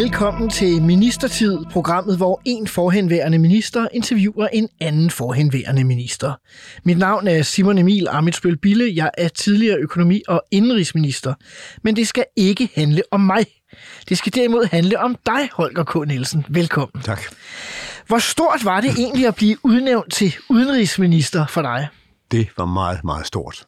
Velkommen til Ministertid, programmet, hvor en forhenværende minister interviewer en anden forhenværende minister. Mit navn er Simon Emil Amitsbøl Bille. Jeg er tidligere økonomi- og indrigsminister. Men det skal ikke handle om mig. Det skal derimod handle om dig, Holger K. Nielsen. Velkommen. Tak. Hvor stort var det egentlig at blive udnævnt til udenrigsminister for dig? Det var meget, meget stort.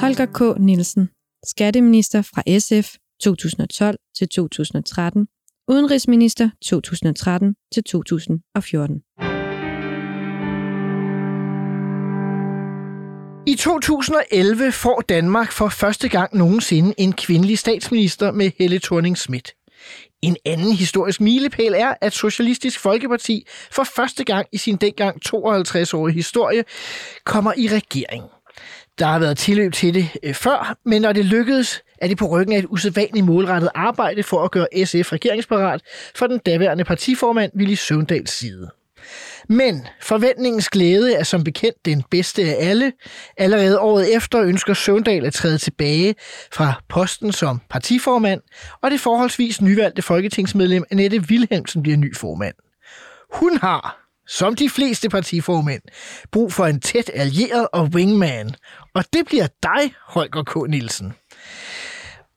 Holger K. Nielsen, skatteminister fra SF 2012 til 2013, udenrigsminister 2013 til 2014. I 2011 får Danmark for første gang nogensinde en kvindelig statsminister med Helle thorning Schmidt. En anden historisk milepæl er, at Socialistisk Folkeparti for første gang i sin dengang 52-årige historie kommer i regering. Der har været tilløb til det øh, før, men når det lykkedes, er det på ryggen af et usædvanligt målrettet arbejde for at gøre SF regeringsparat for den daværende partiformand Willy Søvndals side. Men forventningens glæde er som bekendt den bedste af alle. Allerede året efter ønsker Søvndal at træde tilbage fra posten som partiformand, og det forholdsvis nyvalgte folketingsmedlem Annette Wilhelmsen bliver ny formand. Hun har, som de fleste partiformænd, brug for en tæt allieret og wingman, og det bliver dig, Holger K. Nielsen.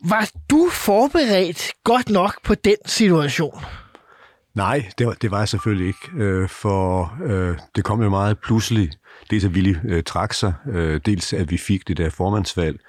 Var du forberedt godt nok på den situation? Nej, det var, det var jeg selvfølgelig ikke, øh, for øh, det kom jo meget pludselig. Dels at Willy øh, trak sig, øh, dels at vi fik det der formandsvalg.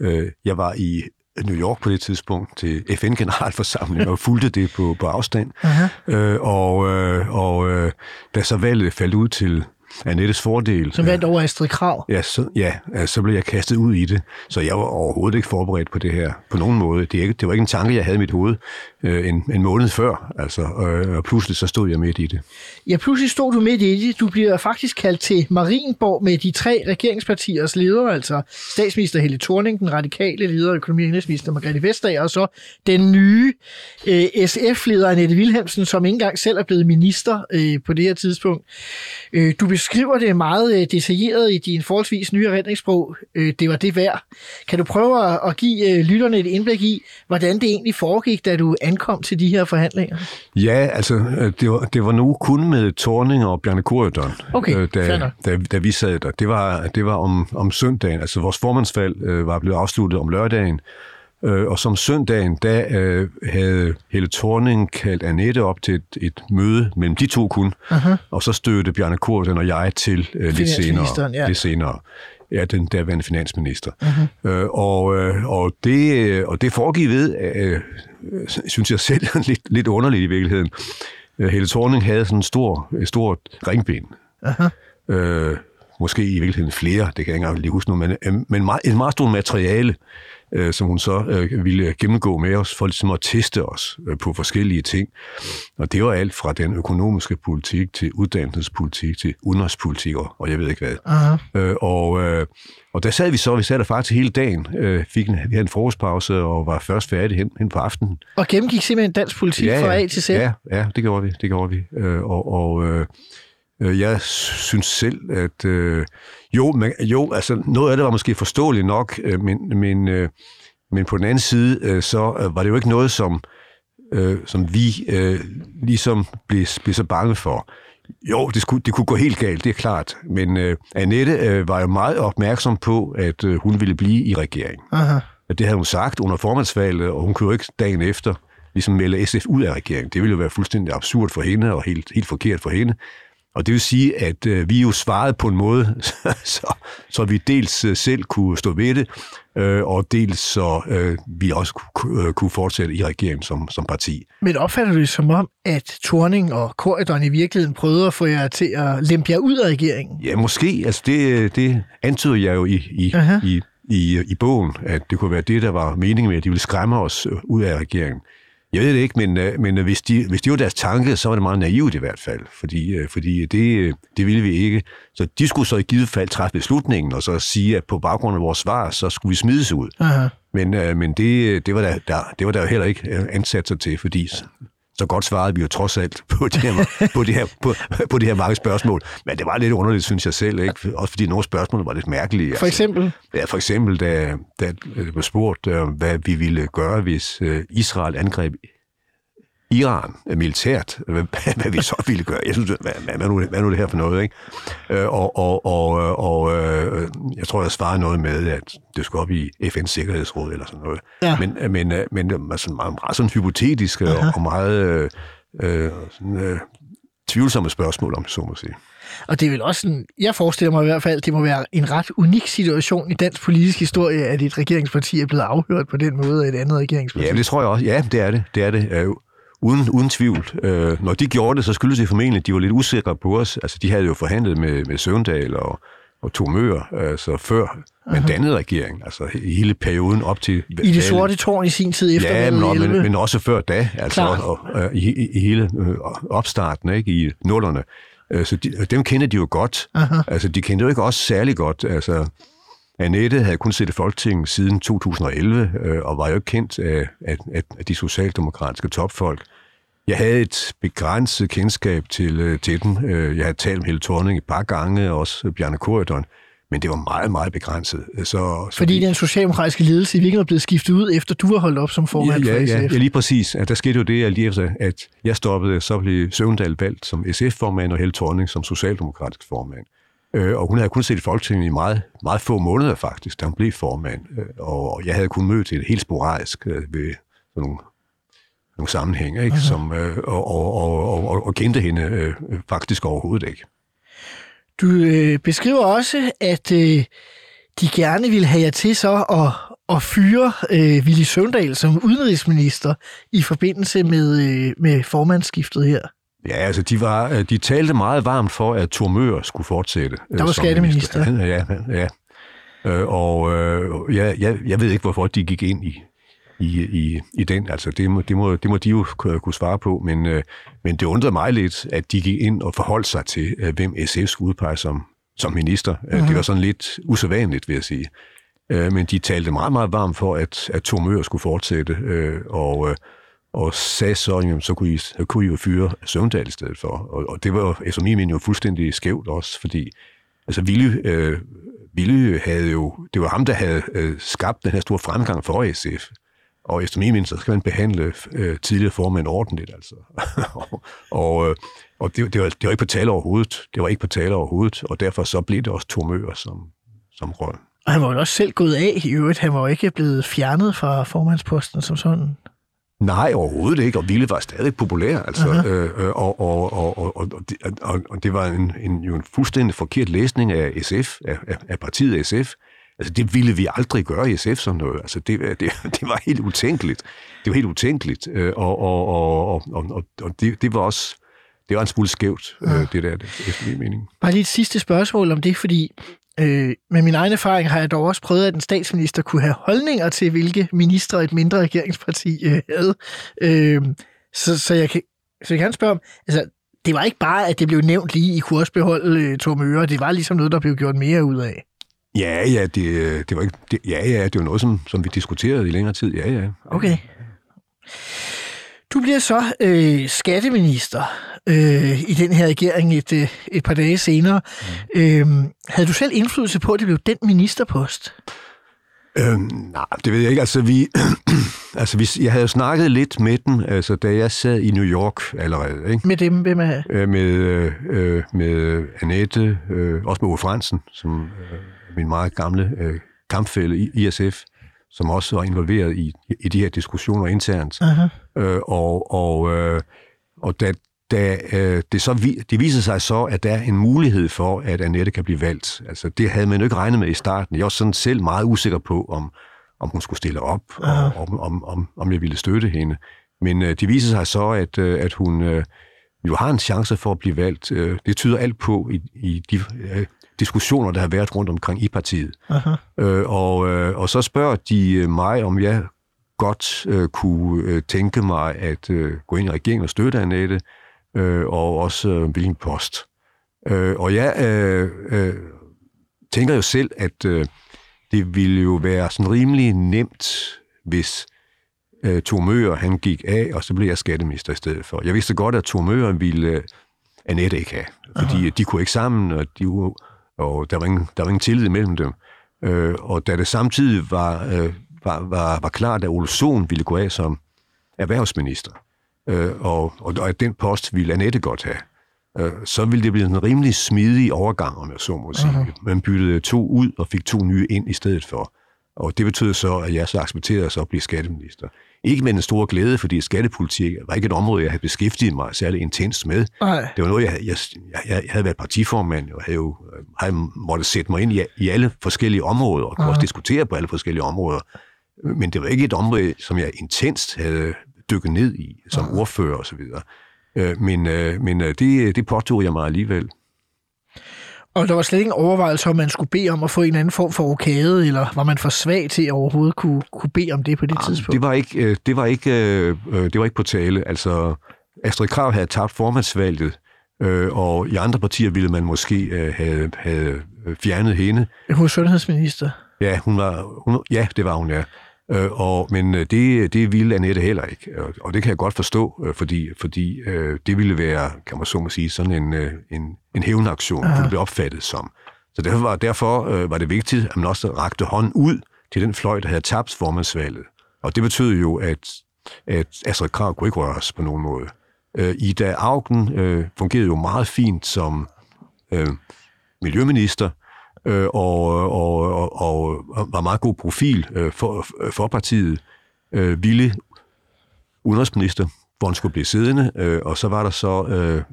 Øh, jeg var i New York på det tidspunkt til FN-generalforsamling og fulgte det på, på afstand. Uh-huh. Øh, og øh, og øh, da så valget faldt ud til Annettes fordel. Som vandt over Astrid Krav. Ja, så, ja, så blev jeg kastet ud i det. Så jeg var overhovedet ikke forberedt på det her på nogen måde. Det, er ikke, det var ikke en tanke, jeg havde i mit hoved øh, en, en måned før. Altså, øh, og pludselig så stod jeg midt i det. Ja, pludselig stod du midt i det. Du bliver faktisk kaldt til Marienborg med de tre regeringspartiers ledere, altså statsminister Helle Thorning, den radikale leder, økonomi- og indrigsminister Margrethe Vestager, og så den nye øh, SF-leder Annette Wilhelmsen, som ikke engang selv er blevet minister øh, på det her tidspunkt. Øh, du beskriver det meget øh, detaljeret i din forholdsvis nye erindringssprog. Øh, det var det værd. Kan du prøve at, give øh, lytterne et indblik i, hvordan det egentlig foregik, da du ankom til de her forhandlinger? Ja, altså, det var, det var nu kun med Torning og Bjarne Korydon, Okay, da, nok. da, da vi sad der. Det var, det var om, om søndagen, altså vores formandsvalg var blevet afsluttet om lørdagen, øh, og som søndagen, da øh, havde Helle Thorning kaldt Annette op til et, et møde mellem de to kun, uh-huh. og så stødte Bjarne Korydon og jeg til øh, lidt senere. Ja. Lidt senere. Ja, den daværende finansminister. Uh-huh. Øh, og, øh, og, det, og det foregik ved, øh, øh, synes jeg selv, lidt, lidt underligt i virkeligheden. Øh, Helle Thorning havde sådan en stor, et stort ringben. Uh-huh. Øh, måske i virkeligheden flere, det kan jeg ikke engang lige huske nu, men, øh, men meget, et meget stort materiale, øh, som hun så øh, ville gennemgå med os, for ligesom at teste os øh, på forskellige ting. Og det var alt fra den økonomiske politik til uddannelsespolitik til udenrigspolitik og, jeg ved ikke hvad. Uh-huh. Øh, og, øh, og der sad vi så, vi sad der faktisk hele dagen, øh, fik en, vi havde en frokostpause og var først færdige hen, hen på aftenen. Og gennemgik simpelthen dansk politik fra A til Z. Ja, ja, det gjorde vi, det gjorde vi. Øh, og og øh, jeg synes selv, at øh, jo, man, jo, altså noget af det var måske forståeligt nok, øh, men, men, øh, men på den anden side, øh, så øh, var det jo ikke noget, som, øh, som vi øh, ligesom blev, blev så bange for. Jo, det, skulle, det kunne gå helt galt, det er klart. Men øh, Annette øh, var jo meget opmærksom på, at øh, hun ville blive i regeringen. Aha. At det havde hun sagt under formandsvalget, og hun kunne jo ikke dagen efter ligesom melde SF ud af regeringen. Det ville jo være fuldstændig absurd for hende, og helt, helt forkert for hende. Og det vil sige, at øh, vi jo svarede på en måde, så, så vi dels øh, selv kunne stå ved det, øh, og dels så øh, vi også kunne, øh, kunne fortsætte i regeringen som, som parti. Men opfatter du det som om, at Thorning og Corridon i virkeligheden prøvede at få jer til at lempe jer ud af regeringen? Ja, måske. Altså det, det antyder jeg jo i, i, Aha. i, i, i bogen, at det kunne være det, der var meningen med, at de ville skræmme os øh, ud af regeringen. Jeg ved det ikke, men, øh, men hvis, de, hvis det var deres tanke, så var det meget naivt i hvert fald, fordi, øh, fordi det, det ville vi ikke. Så de skulle så i givet fald træffe beslutningen, og så sige, at på baggrund af vores svar, så skulle vi smides ud. Aha. Men, øh, men det, det, var der, der, det var der jo heller ikke øh, ansat sig til, fordi så godt svarede vi jo trods alt på det her, på det her, på, på det her mange spørgsmål. Men det var lidt underligt, synes jeg selv. Ikke? Også fordi nogle spørgsmål var lidt mærkelige. For eksempel? Altså, ja, for eksempel, da, da det blev spurgt, øh, hvad vi ville gøre, hvis øh, Israel angreb Iran militært, hvad, hvad vi så ville gøre. Jeg synes, hvad, hvad, nu, hvad nu det her for noget, ikke? Øh, og, og, og, og øh, jeg tror, jeg svarede noget med, at det skulle op i FN's Sikkerhedsråd eller sådan noget. Ja. Men, men, øh, men altså, meget, meget sådan hypotetisk og, og meget øh, sådan, øh, tvivlsomme spørgsmål, om så må sige. Og det er vel også sådan, jeg forestiller mig i hvert fald, det må være en ret unik situation i dansk politisk historie, at et regeringsparti er blevet afhørt på den måde af et andet regeringsparti. Ja, det tror jeg også. Ja, det er det. Det er det. Øh, uden, uden tvivl. Øh, når de gjorde det, så skyldes det formentlig, at de var lidt usikre på os. Altså, de havde jo forhandlet med, med Søvndal og, og Tomør, altså før man dannede regering, altså hele perioden op til... I det sorte tårn i sin tid efter Ja, men, i men, 11. men også før da, altså og, og, i, i hele øh, opstarten, ikke, i nullerne. Øh, Så de, dem kender de jo godt. Aha. Altså, de kendte jo ikke også særlig godt. Altså, Annette havde kun siddet i Folketinget siden 2011, øh, og var jo ikke kendt af, af, af, de socialdemokratiske topfolk. Jeg havde et begrænset kendskab til, øh, til den. Øh, Jeg havde talt med Helle Thorning et par gange, også Bjarne Korydon, men det var meget, meget begrænset. Så, så Fordi den socialdemokratiske ledelse i virkeligheden blevet skiftet ud, efter du har holdt op som formand ja, ja, for ja, SF. ja, lige præcis. At der skete jo det, at lige efter, at jeg stoppede, så blev Søvndal valgt som SF-formand, og Helle Thorning som socialdemokratisk formand. Øh, og hun havde kun set Folketinget i meget, meget få måneder faktisk, da hun blev formand. Øh, og, og jeg havde kun mødt hende helt sporadisk øh, ved sådan nogle, nogle sammenhænge, ikke? Som, øh, og, og, og, og, og, og kendte hende øh, faktisk overhovedet ikke. Du øh, beskriver også, at øh, de gerne ville have jer til så at, at fyre øh, Willy Søvndal som udenrigsminister i forbindelse med, øh, med formandsskiftet her. Ja, altså de, var, øh, de talte meget varmt for, at Tormør skulle fortsætte. øh, Der var som skatteminister. minister. Ja, ja. Øh, og øh, jeg, jeg, jeg ved ikke, hvorfor de gik ind i, i, i, i den. Altså, det må, det, må, det må de jo kunne svare på, men, øh, men det undrede mig lidt, at de gik ind og forholdt sig til, øh, hvem SF skulle udpege som, som minister. Mm-hmm. Det var sådan lidt usædvanligt, vil jeg sige. Øh, Men de talte meget, meget varmt for, at, at Tormør skulle fortsætte, øh, og, øh, og sagde så, jamen, så kunne I, så kunne I jo fyre Søvndal i stedet for. Og, og det var efter min mening, jo fuldstændig skævt også, fordi altså, Ville, øh, Ville havde jo, det var ham, der havde øh, skabt den her store fremgang for SF. Og efter min mening, så skal man behandle øh, tidligere formand ordentligt, altså. og og, øh, og det, det, var, det var ikke på tale overhovedet. Det var ikke på tale overhovedet, og derfor så blev det også Tormør, som, som røg. Og han var jo også selv gået af i øvrigt. Han var jo ikke blevet fjernet fra formandsposten som sådan. Nej, overhovedet ikke, og Ville var stadig populær, altså, øh, øh, og, og, og, og, og, det, og, og det var en, en, jo en fuldstændig forkert læsning af SF, af, af- partiet SF. Altså, det ville vi aldrig gøre i SF sådan noget. Altså, det, det, det var helt utænkeligt. Det var helt utænkeligt, øh, og, og, og, og, og, og, det, det var også, det var en smule skævt, øh, det der, efter min mening. Bare lige et sidste spørgsmål om det, fordi øh, med min egen erfaring har jeg dog også prøvet, at en statsminister kunne have holdninger til, hvilke ministre et mindre regeringsparti øh, havde. Øh, så, så, jeg kan, så jeg kan spørge om, altså, det var ikke bare, at det blev nævnt lige, I beholde øh, Torm Øre. Det var ligesom noget, der blev gjort mere ud af. Ja, ja, det, det var ikke, det, ja, ja, det var noget, som, som vi diskuterede i længere tid. Ja, ja. Okay. Du bliver så øh, skatteminister øh, i den her regering et, øh, et par dage senere. Mm. Øh, havde du selv indflydelse på, at det blev den ministerpost? Øhm, nej, det ved jeg ikke. Altså, vi, altså vi, jeg havde snakket lidt med dem, altså, da jeg sad i New York allerede. Ikke? Med dem, hvem er... Øh, med, øh, med Annette, øh, også med Ove Fransen, som øh, min meget gamle øh, kampfælde i ISF, som også var involveret i, i de her diskussioner internt. Aha. Øh, og og, øh, og da, da øh, det, så vi, det viser sig så, at der er en mulighed for, at Annette kan blive valgt. Altså, det havde man jo ikke regnet med i starten. Jeg var sådan selv meget usikker på, om, om hun skulle stille op, og om, om, om, om jeg ville støtte hende. Men øh, det viser sig så, at, øh, at hun øh, jo har en chance for at blive valgt. Øh, det tyder alt på i, i de øh, diskussioner, der har været rundt omkring i partiet. Aha. Øh, og, øh, og så spørger de øh, mig, om jeg godt øh, kunne øh, tænke mig at øh, gå ind i regeringen og støtte Annette, øh, og også øh, hvilken post. Øh, og jeg øh, øh, tænker jo selv, at øh, det ville jo være sådan rimelig nemt, hvis øh, Møger, han gik af, og så blev jeg skatteminister i stedet for. Jeg vidste godt, at Møger ville øh, Annette ikke have, fordi Aha. de kunne ikke sammen, og, de, og der, var ingen, der var ingen tillid mellem dem. Øh, og da det samtidig var, øh, var, var, var klart, at Ole Sohn ville gå af som erhvervsminister, øh, og, og, og at den post ville Annette godt have, øh, så ville det blive en rimelig smidig overgang, om jeg så må sige. Uh-huh. Man byttede to ud og fik to nye ind i stedet for. Og det betød så, at jeg så accepterede så at blive skatteminister. Ikke med en stor glæde, fordi skattepolitik var ikke et område, jeg havde beskæftiget mig særlig intens med. Ej. Det var noget, jeg, jeg, jeg, jeg havde været partiformand, og havde jo havde måttet sætte mig ind i, i alle forskellige områder, og kunne også diskutere på alle forskellige områder. Men det var ikke et område, som jeg intenst havde dykket ned i, som Ej. ordfører osv. Øh, men øh, men øh, det, det påtog jeg mig alligevel. Og der var slet ikke en overvejelse, om man skulle bede om at få en anden form for rokade, eller var man for svag til at overhovedet kunne, kunne bede om det på det Jamen, tidspunkt? Det var ikke, det var ikke, det var ikke på tale. Altså, Astrid Krav havde tabt formandsvalget, og i andre partier ville man måske have, have fjernet hende. Hun var sundhedsminister. Ja, hun var, hun, ja, det var hun, ja. Øh, og, men øh, det, det ville Annette heller ikke, og, og det kan jeg godt forstå, øh, fordi, fordi øh, det ville være, kan man så må sige, sådan en, øh, en, en hævnaktion, ja. det blev opfattet som. Så derfor var, derfor øh, var det vigtigt, at man også rakte hånden ud til den fløj, der havde tabt formandsvalget. Og det betød jo, at, at Astrid Krav kunne ikke røres på nogen måde. Øh, Ida Augen øh, fungerede jo meget fint som øh, miljøminister, øh, og, og, og, og var meget god profil øh, for, for partiet. Øh, ville udenrigsminister, hvor han skulle blive siddende, øh, og så var der så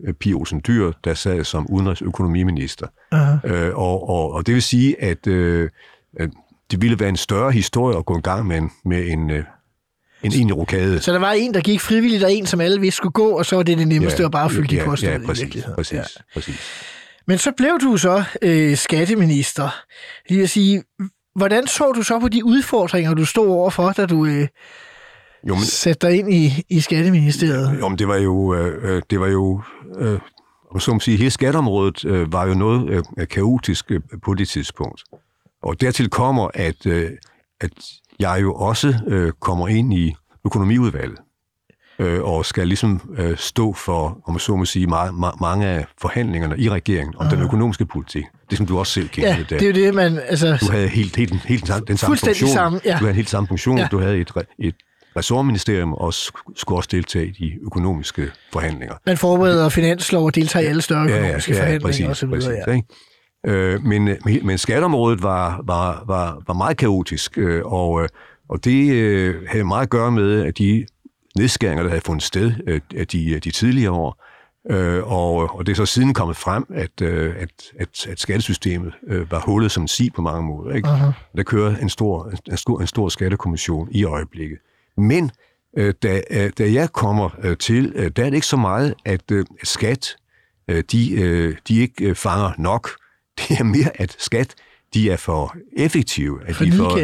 øh, Pia Olsen Dyr, der sad som udenrigsøkonomiminister. Uh-huh. Øh, og, og, og det vil sige, at, øh, det ville være en større historie at gå i gang med en, med en, øh, en egentlig rokade. Så der var en, der gik frivilligt, og en, som alle vidste skulle gå, og så var det det nemmeste ja, at bare fylde ja, de poster ja, præcis, præcis, ja. præcis. Men så blev du så øh, skatteminister. Det vil sige, hvordan så du så på de udfordringer, du stod overfor, da du øh, jo, men, satte dig ind i, i skatteministeriet? Jo, men det var jo, øh, øh det var jo øh, så man sige, hele skatteområdet øh, var jo noget øh, kaotisk øh, på det tidspunkt. Og dertil kommer, at, øh, at jeg jo også øh, kommer ind i økonomiudvalget øh, og skal ligesom øh, stå for, om man så må sige, meget, ma- mange af forhandlingerne i regeringen om den økonomiske politik. Det som du også selv kendte. Ja, det er jo det, man... Altså, du havde helt, helt, helt den samme funktion. Samme, ja. Du havde helt samme funktion. Ja. Du havde et, et ressortministerium og skulle også deltage i de økonomiske forhandlinger. Man forbereder finanslov og deltager i alle større økonomiske ja, ja, ja, forhandlinger præcis, osv. Præcis, ja. Ikke? Øh, men, men skatteområdet var, var, var, var meget kaotisk, øh, og, og det øh, havde meget at gøre med, at de nedskæringer, der havde fundet sted øh, af de, de tidligere år. Øh, og, og det er så siden kommet frem, at, øh, at, at, at skattesystemet øh, var hullet som en si på mange måder. Ikke? Uh-huh. Der kører en stor, en, stor, en stor skattekommission i øjeblikket. Men øh, da, da jeg kommer øh, til, øh, der er det ikke så meget, at øh, skat, øh, de, øh, de ikke øh, fanger nok. Det er mere, at skat, de er for effektive. At for de, for, de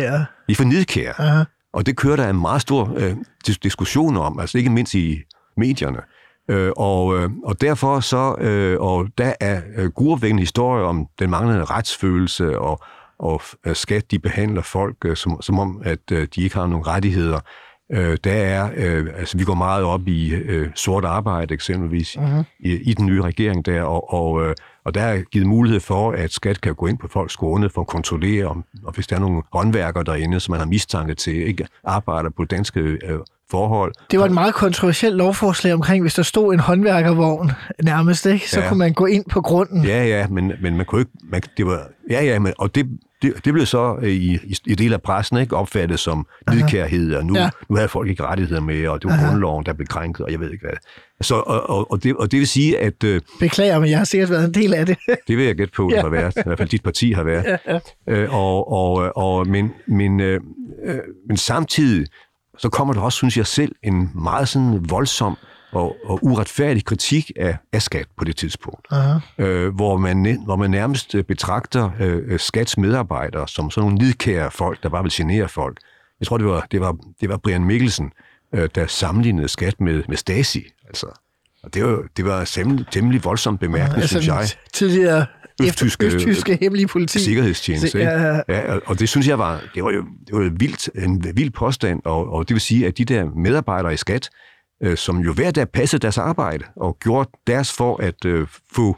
er for nidkære. Uh-huh. Og det kører der en meget stor øh, diskussion om, altså ikke mindst i medierne. Øh, og, øh, og derfor så, øh, og der er øh, gruopvækkende historier om den manglende retsfølelse, og, og øh, skat, de behandler folk øh, som, som om, at øh, de ikke har nogen rettigheder. Øh, der er, øh, altså vi går meget op i øh, sort arbejde eksempelvis uh-huh. i, i den nye regering der, og, og, øh, og der er givet mulighed for, at skat kan gå ind på folks grunde for at kontrollere, om, og hvis der er nogle håndværkere derinde, som man har mistanke til, ikke arbejder på danske øh, forhold. Det var et meget kontroversielt lovforslag omkring, hvis der stod en håndværkervogn nærmest, ikke? så ja. kunne man gå ind på grunden. Ja, ja, men, men man kunne ikke... Man, det var, ja, ja, men, og det, det, det blev så øh, i, i, del af pressen ikke opfattet som nidkærhed, og nu, ja. nu havde folk ikke rettigheder med, og det var Aha. grundloven, der blev krænket, og jeg ved ikke hvad. Så, og, og, og, det, og det vil sige, at... Øh, Beklager, men jeg har sikkert været en del af det. det vil jeg gætte på, det ja. har været. I hvert fald dit parti har været. Ja. Øh, og, og, og, men, men, øh, øh, men samtidig, så kommer der også, synes jeg selv, en meget sådan voldsom og, og uretfærdig kritik af, af skat på det tidspunkt, uh-huh. øh, hvor, man, hvor man nærmest betragter øh, skats medarbejdere som sådan nogle nidkære folk, der bare vil genere folk, jeg tror, det var, det var, det var Brian Mikkelsen, øh, der sammenlignede skat med, med Stasi. Altså, og det var, det var temmelig, temmelig voldsomt bemærkende, altså, synes jeg. Tidligere Østtyske- østtyske hemmelige politi. Sikkerhedstjeneste, Se- ja, ja. Ja, og- det synes jeg var, det var jo, det var vildt, en vild påstand, og, og det vil sige, at de der medarbejdere i skat, øh, som jo hver dag passede deres arbejde og gjorde deres for at øh, få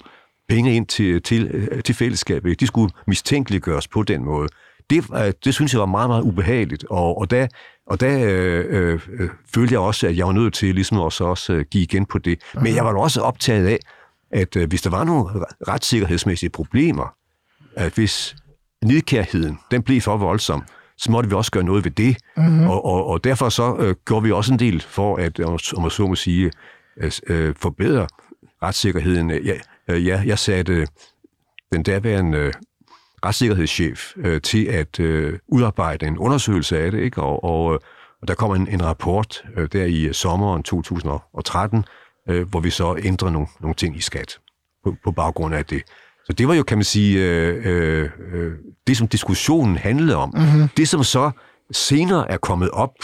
penge ind til, til, øh, til fællesskabet, de skulle mistænkeliggøres på den måde. Det, øh, det synes jeg var meget, meget ubehageligt, og, og der, og der øh, øh, øh, følte jeg også, at jeg var nødt til ligesom også, også øh, give igen på det. Men jeg var også optaget af, at øh, hvis der var nogle retssikkerhedsmæssige problemer, at hvis nidkærheden, den blev for voldsom, så måtte vi også gøre noget ved det. Mm-hmm. Og, og, og derfor så øh, gjorde vi også en del for at, om jeg så må sige, øh, forbedre retssikkerheden. Jeg, øh, jeg, jeg satte øh, den daværende øh, retssikkerhedschef øh, til at øh, udarbejde en undersøgelse af det, ikke? Og, og, øh, og der kom en, en rapport øh, der i sommeren 2013, øh, hvor vi så ændrer nogle, nogle ting i skat på, på baggrund af det. Så det var jo, kan man sige, øh, øh, øh, det, som diskussionen handlede om. Mm-hmm. Det, som så senere er kommet op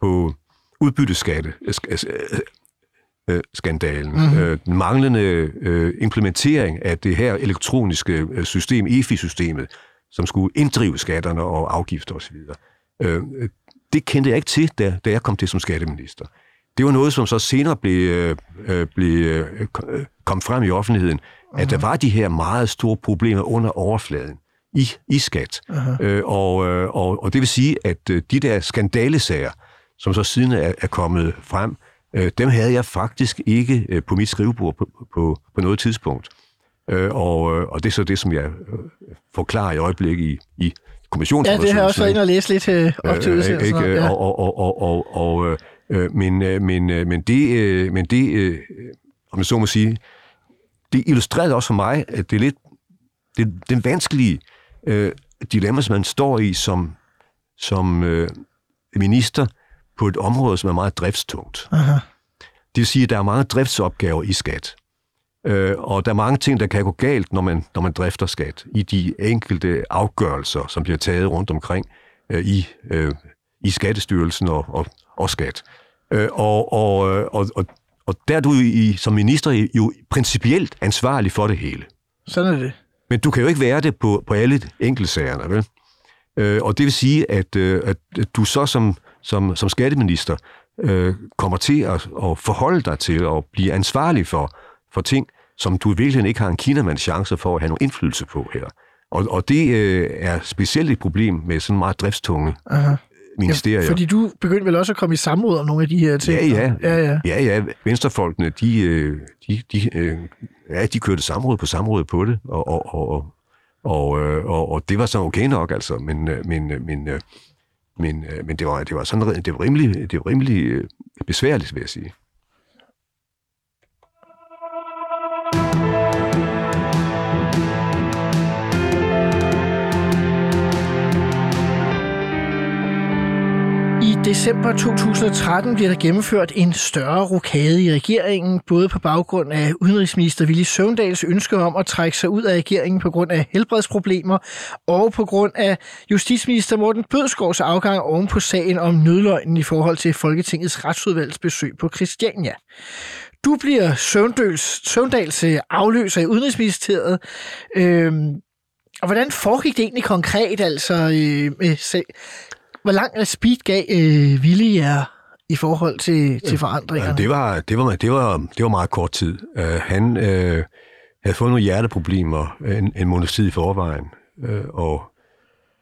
på udbytteskatte, øh, øh, øh, skandalen, mm-hmm. øh, den manglende øh, implementering af det her elektroniske system, EFI-systemet, som skulle inddrive skatterne og afgifter osv. Øh, det kendte jeg ikke til, da, da jeg kom til som skatteminister. Det var noget, som så senere blev, øh, blev øh, kom frem i offentligheden, uh-huh. at der var de her meget store problemer under overfladen i, i skat. Uh-huh. Øh, og, øh, og, og det vil sige, at øh, de der skandalesager, som så siden er, er kommet frem, øh, dem havde jeg faktisk ikke øh, på mit skrivebord på, på, på noget tidspunkt. Øh, og, øh, og det er så det, som jeg øh, forklarer i øjeblikket i, i kommissionen. Ja, det har jeg også været inde og læse lidt øh, op til Øh, ikke? Ja. Og, og, og, og, og, og, øh, men, men, men det, øh, men det øh, om jeg så må sige, det illustrerede også for mig, at det er lidt det, den vanskelige øh, dilemma, som man står i som, som øh, minister på et område, som er meget driftstungt. Aha. Det vil sige, at der er mange driftsopgaver i skat. Øh, og der er mange ting, der kan gå galt, når man, når man drifter skat, i de enkelte afgørelser, som bliver taget rundt omkring øh, i, øh, i Skattestyrelsen og, og, og skat. Øh, og, og, øh, og, og, og der er du i, som minister jo principielt ansvarlig for det hele. Sådan er det. Men du kan jo ikke være det på, på alle enkeltsagerne, vel? Øh, og det vil sige, at, øh, at du så som, som, som skatteminister øh, kommer til at, at forholde dig til at blive ansvarlig for, for ting, som du virkelig ikke har en kinamands chance for at have nogen indflydelse på her. Og, og det øh, er specielt et problem med sådan meget driftstunge Aha. Ministerier. Ja, fordi du begyndte vel også at komme i samråd om nogle af de her ting. Ja, ja. ja, ja. Ja, ja. Venstrefolkene, de, øh, de, de, øh, ja, de kørte samråd på samråd på det, og, og, og, og, øh, og, og det var så okay nok, altså. Men, men, men, men, men det var, det var sådan, det var rimelig, det var rimelig besværligt, vil jeg sige. December 2013 bliver der gennemført en større rokade i regeringen, både på baggrund af udenrigsminister Willy Søvndals ønske om at trække sig ud af regeringen på grund af helbredsproblemer, og på grund af justitsminister Morten Bødskovs afgang oven på sagen om nødløgnen i forhold til Folketingets retsudvalgs besøg på Christiania. Du bliver Søvndals, Søvndals øh, afløser i Udenrigsministeriet. Øhm, og hvordan foregik det egentlig konkret, altså øh, med sag? Hvor lang speed gav øh, Willy jer i forhold til, til forandringerne? Det var, det, var, det, var, det var meget kort tid. Uh, han uh, havde fået nogle hjerteproblemer en, en måneds tid i forvejen, uh, og,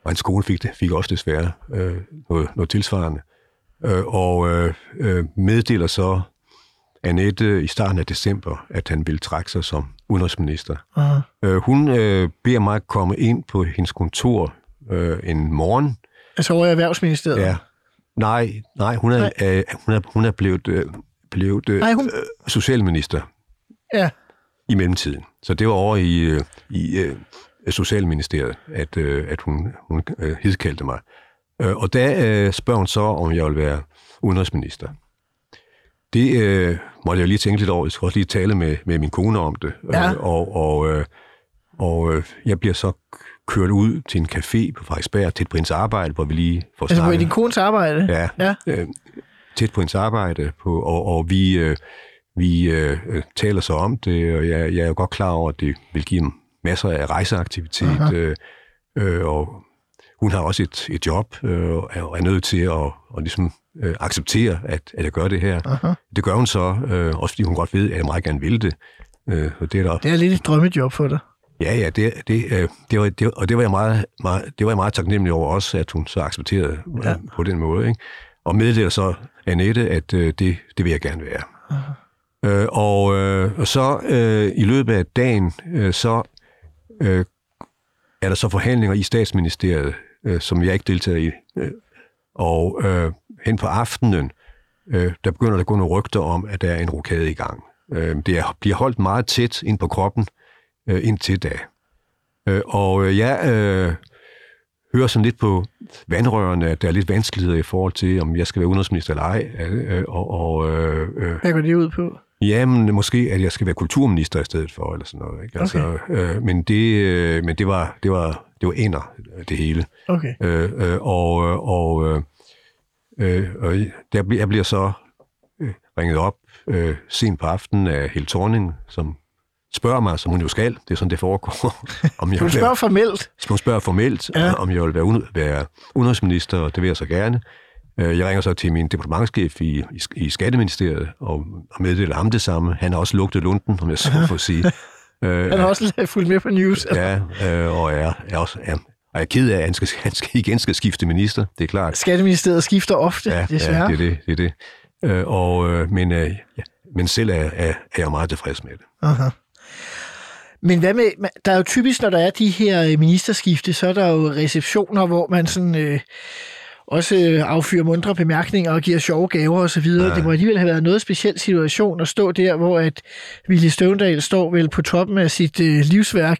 og hans kone fik, det, fik også desværre uh, noget, noget tilsvarende. Uh, og uh, uh, meddeler så Annette i starten af december, at han ville trække sig som udenrigsminister. Aha. Uh, hun uh, beder mig at komme ind på hendes kontor uh, en morgen, Altså over i Erhvervsministeriet? Ja. Nej, nej, hun er, Nej. øh, hun er, hun er blevet, øh, blevet øh, Nej, hun- øh, socialminister ja. i mellemtiden. Så det var over i, øh, i øh, Socialministeriet, at, øh, at hun, hun øh, hidkaldte mig. Øh, og der øh, spørger hun så, om jeg vil være udenrigsminister. Det øh, måtte jeg lige tænke lidt over. Jeg skal også lige tale med, med min kone om det. Ja. Øh, og og, øh, og øh, jeg bliver så kørt ud til en café på Frederiksberg, tæt på hendes arbejde, hvor vi lige får Altså på snakket. din kones arbejde? Ja, Ja. Øh, tæt på hendes arbejde, på, og, og vi, øh, vi øh, taler så om det, og jeg, jeg er jo godt klar over, at det vil give dem masser af rejseaktivitet, øh, øh, og hun har også et, et job, øh, og er, er nødt til at og ligesom, øh, acceptere, at, at jeg gør det her. Aha. Det gør hun så, øh, også fordi hun godt ved, at jeg meget gerne vil det. Øh, og det er der, Det er lidt et drømmejob for dig. Ja, ja, det, det, øh, det, var, det, og det var, jeg meget, meget, det var jeg meget taknemmelig over også, at hun så accepterede ja. Ja. på den måde. Ikke? Og meddeler så Annette, at øh, det, det vil jeg gerne være. Øh, og, øh, og så øh, i løbet af dagen, øh, så øh, er der så forhandlinger i statsministeriet, øh, som jeg ikke deltager i. Øh, og øh, hen på aftenen, øh, der begynder der at gå nogle rygter om, at der er en rokade i gang. Øh, det er, bliver holdt meget tæt ind på kroppen øh, indtil da. Øh, og øh, jeg øh, hører sådan lidt på vandrørene, at der er lidt vanskeligheder i forhold til, om jeg skal være udenrigsminister eller ej. Øh, og, og øh, øh, Hvad går det ud på? Jamen, måske, at jeg skal være kulturminister i stedet for, eller sådan noget. Ikke? Altså, øh, men det, øh, men det var, det var, det var ender, det hele. Okay. Øh, øh, og øh, og, øh, øh, og der, bliver- jeg bliver så øh, ringet op øh, sent på aftenen af Helle Thorning, som spørger mig, som hun jo skal, det er sådan, det foregår, om jeg vil spørger være, formelt. hun spørger formelt, Ja. ja. om jeg vil være, ude, være udenrigsminister, og det vil jeg så gerne. Øh, Jeg ringer så til min departementschef i, i, i Skatteministeriet og, og meddeler ham det samme. Han har også lugtet lunden, om jeg så får sige. Øh, Han har også fulgt med på news. Ja, øh, og er, er også er, og jeg er ked af, at han, skal, han skal igen skal skifte minister, det er klart. Skatteministeriet skifter ofte, Ja, desværre. ja det er det. det, er det. Øh, og, øh, men, øh, ja, men selv er, er, er jeg meget tilfreds med det. Aha. Men hvad med, der er jo typisk, når der er de her øh, ministerskifte, så er der jo receptioner, hvor man sådan øh, også øh, affyrer mundre bemærkninger og giver sjove gaver og så videre. Ja. Det må alligevel have været noget speciel situation at stå der, hvor at Willy Støvendal står vel på toppen af sit øh, livsværk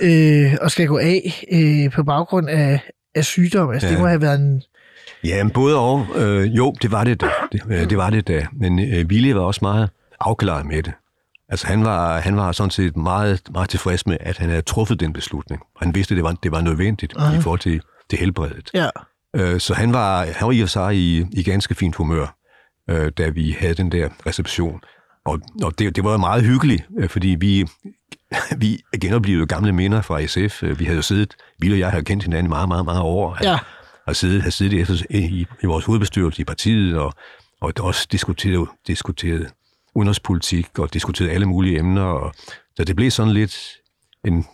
øh, og skal gå af øh, på baggrund af, af sygdom. Altså, ja. det Ja. må have været en... Ja, men både og. Øh, jo, det var det da. Det, øh, det var det da. Men øh, Willy var også meget afklaret med det. Altså, han var, han var sådan set meget, meget tilfreds med, at han havde truffet den beslutning. Han vidste, at det var, det var nødvendigt Aha. i forhold til, til helbredet. Ja. Øh, så han var, han var i og sig i, i ganske fint humør, øh, da vi havde den der reception. Og, og det, det var jo meget hyggeligt, øh, fordi vi, vi genoplevede gamle minder fra SF. Vi havde jo siddet, Ville og jeg har kendt hinanden meget, meget, meget år. Ja. Og siddet, har siddet i, i, i vores hovedbestyrelse i partiet, og, og også diskuteret, diskuteret udenrigspolitik, og diskuteret alle mulige emner. Og, så det blev sådan lidt en,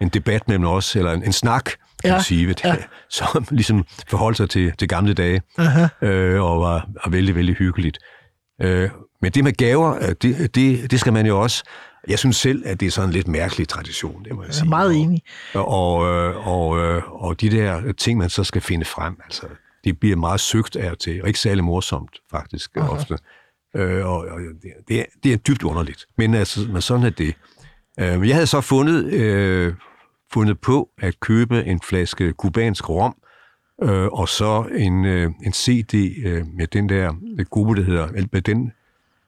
en debat mellem os, eller en, en snak, kan Ja, man sige, ja. ja. som ligesom forholdt sig til, til gamle dage, Aha. øh, og var, var vældig, vældig hyggeligt. Øh, men det med gaver, øh, det, det, det skal man jo også... Jeg synes selv, at det er sådan en lidt mærkelig tradition, det må jeg Jeg sige. er meget enig. Og, og, øh, og, øh, og de der ting, man så skal finde frem, altså, det bliver meget søgt af og til, og ikke særlig morsomt, faktisk. Aha. ofte. Øh, og, og det, det, er, det er dybt underligt. Men altså, men sådan er det. Øh, jeg havde så fundet, øh, fundet på at købe en flaske kubansk rom, øh, og så en, øh, en CD øh, med den der gruppe, der hedder, eller med den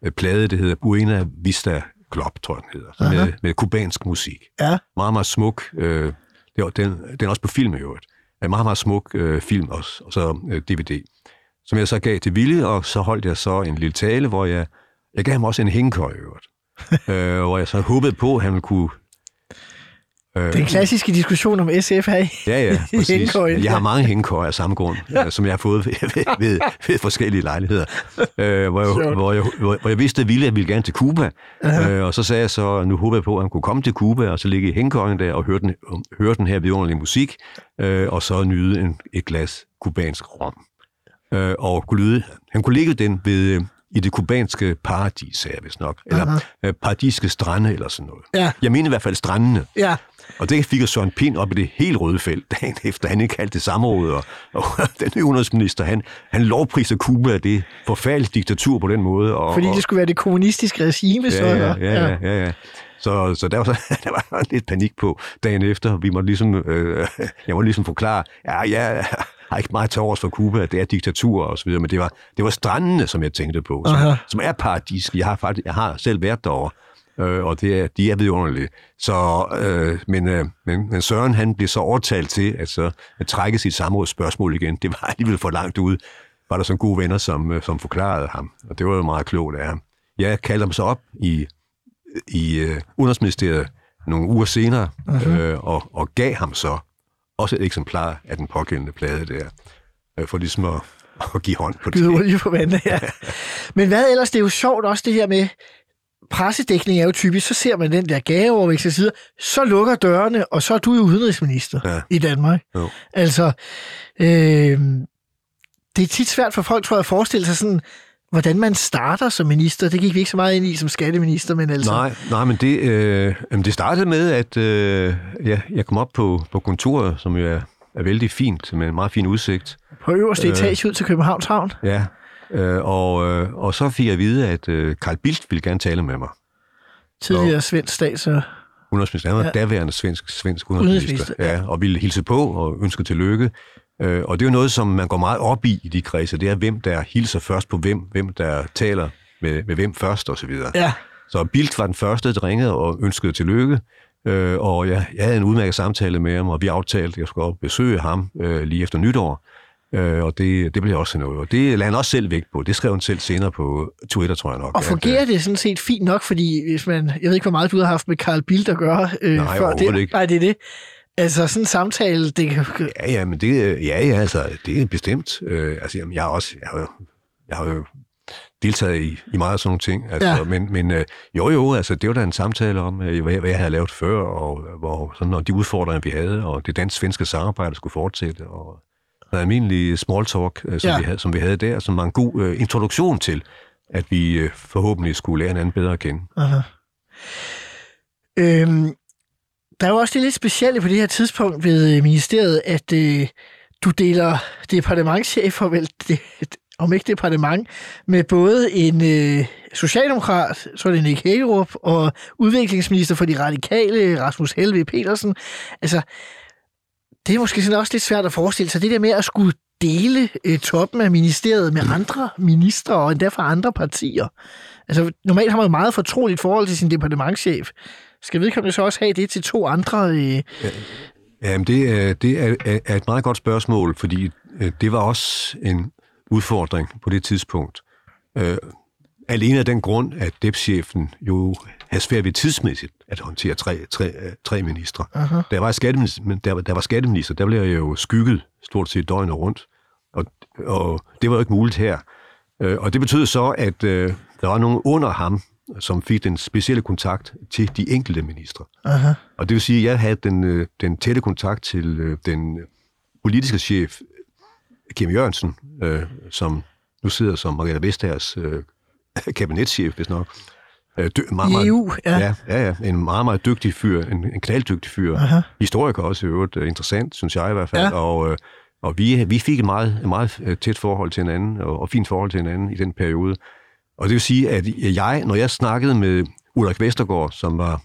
øh, plade, der hedder Buena Vista Club, tror jeg, den hedder, Aha. med, med kubansk musik. Ja. Meget, meget smuk. Øh, den, den er også på film i øvrigt. En meget, meget smuk øh, film, og, og så øh, DVD, som jeg så gav til Ville, og så holdt jeg så en lille tale, hvor jeg, jeg gav ham også en hængekøj i øvrigt. øh, hvor jeg så håbede på, at han kunne... Øh, Den klassiske diskussion om SF her i Ja, ja, præcis. Jeg har mange hængekøjer af samme grund, ja. som jeg har fået ved, ved, ved, ved forskellige lejligheder. Øh, hvor, jeg, hvor, jeg, hvor, hvor jeg vidste, at Ville ville gerne til Cuba. Øh, og så sagde jeg så, nu håber jeg på, at han kunne komme til Cuba, og så ligge i hængekøjen der og høre den, høre den her vidunderlige musik, øh, og så nyde en, et glas kubansk rom. Øh, og kunne lyde, han kunne ligge den ved, øh, i det kubanske paradis, sagde jeg vist nok. Eller Aha. øh, paradiske strande, eller sådan noget. Ja. Jeg mener i hvert fald strandene. Ja. Og det fik Søren Pind op i det helt røde felt, dagen efter han ikke kaldte det samråd. Og, og den nye udenrigsminister, han, han lovpriser Kuba af det forfærdelige diktatur på den måde. Og, Fordi det skulle være det kommunistiske regime, så. ja, ja, ja, ja, ja, ja. Så, så der var, der var lidt panik på dagen efter. Vi måtte ligesom, øh, jeg måtte ligesom forklare, ja, jeg har ikke meget til overs for Kuba, det er diktatur og så videre, men det var, det var strandene, som jeg tænkte på, som, Aha. som er paradis. Jeg har, faktisk, jeg har selv været derovre, øh, og det er, de er vidunderlige. Så, øh, men, øh, men, men Søren han blev så overtalt til at, så, at trække sit samrådsspørgsmål igen. Det var alligevel for langt ud. Var der sådan gode venner, som, øh, som forklarede ham, og det var jo meget klogt af ham. Jeg kaldte ham så op i, i øh, Udenrigsministeriet nogle uger senere, uh-huh. øh, og, og gav ham så også et eksemplar af den pågældende plade der, øh, for ligesom at, at give hånd på det. Gyder olie på vandet, ja. Men hvad ellers, det er jo sjovt også det her med, pressedækning er jo typisk, så ser man den der gaveovervækst side, så lukker dørene, og så er du jo udenrigsminister Ja. i Danmark. Jo. Altså, øh, det er tit svært for folk, tror jeg, at forestille sig sådan, hvordan man starter som minister. Det gik vi ikke så meget ind i som skatteminister, men altså... Nej, nej, men det, øh, det startede med, at øh, ja, jeg kom op på, på kontoret, som jo er, er vældig fint, med en meget fin udsigt. På øverste Øh. etage ud til Københavns Havn. Ja, øh, og, øh, og så fik jeg at vide, at øh, Carl Bildt ville gerne tale med mig. Tidligere svensk stats og... Udenrigsminister. Han var Ja. ja. daværende svensk, svensk udenrigsminister. Udenrigsminister, Ja, og ville hilse på og ønske tillykke. Øh, og det er jo noget, som man går meget op i i de kredse. Det er, hvem der hilser først på hvem, hvem der taler med, med hvem først osv. Ja, Så Bildt var den første, der ringede og ønskede tillykke. Øh, og jeg, jeg havde en udmærket samtale med ham, og vi aftalte, at jeg skulle op og besøge ham øh, lige efter nytår. Øh, og det, det blev også noget. Og det lagde han også selv vægt på. Det skrev han selv senere på Twitter, tror jeg nok. og at, fungerer det sådan set fint nok, fordi hvis man... Jeg ved ikke, hvor meget du har haft med Carl Bildt at gøre øh, Nej, før det. ikke. Nej, det er det. Altså, sådan en samtale, det kan... Ja, ja, men det, ja, ja, altså, det er bestemt. Øh, altså, jamen, jeg har også, jeg har, jo- jeg har jo deltaget i, i meget af sådan nogle ting. Altså, Ja. Men, men øh, jo, jo, altså, det var da en samtale om, øh, hvad, hvad jeg havde lavet før, og hvor, sådan, og de udfordringer, vi havde, og det dansk-svenske samarbejde skulle fortsætte, og en almindelig small talk, øh, som, ja. vi havde, som vi havde der, som var en god øh, introduktion til, at vi øh, forhåbentlig skulle lære hinanden bedre at kende. Aha. Øhm, der er jo også det lidt specielle på det her tidspunkt ved øh, ministeriet, at øh, du deler departementchef og vel, det, om ikke departement, med både en øh, socialdemokrat, så er det Nick Hagerup, og udviklingsminister for de radikale, Rasmus Helve Petersen. Altså, det er måske sådan også lidt svært at forestille sig, det der med at skulle dele øh, toppen af ministeriet med andre ministre, og endda fra andre partier. Altså, normalt har man jo meget fortroligt forhold til sin departementschef. Skal vedkommende så også have det til to andre? Øh, Jamen, det, er, det er, er- et meget godt spørgsmål, fordi øh, det var også en udfordring på det tidspunkt. Øh, alene af den grund, at DEP-chefen jo havde svært ved tidsmæssigt at håndtere tre, tre, tre ministre. Aha. Jeg var skatteminister, der, der var skatteminister, der blev jeg jo skygget stort set døgnet rundt. Og, og det var jo ikke muligt her. Øh, og det betød så, at øh, der var nogen under ham, som fik den specielle kontakt til de enkelte ministre. aha. Og det vil sige, at jeg havde den, øh, den tætte kontakt til øh, den politiske chef, Kim Jørgensen, øh, som nu sidder som Margrethe Vestagers øh, kabinetschef, hvis nok. Øh, dy- I EU, ja. ja. Ja, ja, en meget, meget dygtig fyr, en, en knalddygtig fyr. Aha. Historiker også i øvrigt, øh, interessant, synes jeg i hvert fald. Ja. Og, øh, og vi, vi fik et meget, et meget øh, tæt forhold til hinanden, og, og fint forhold til hinanden i den periode. Og det vil sige, at jeg, når jeg snakkede med Ulrik Vestergaard, som var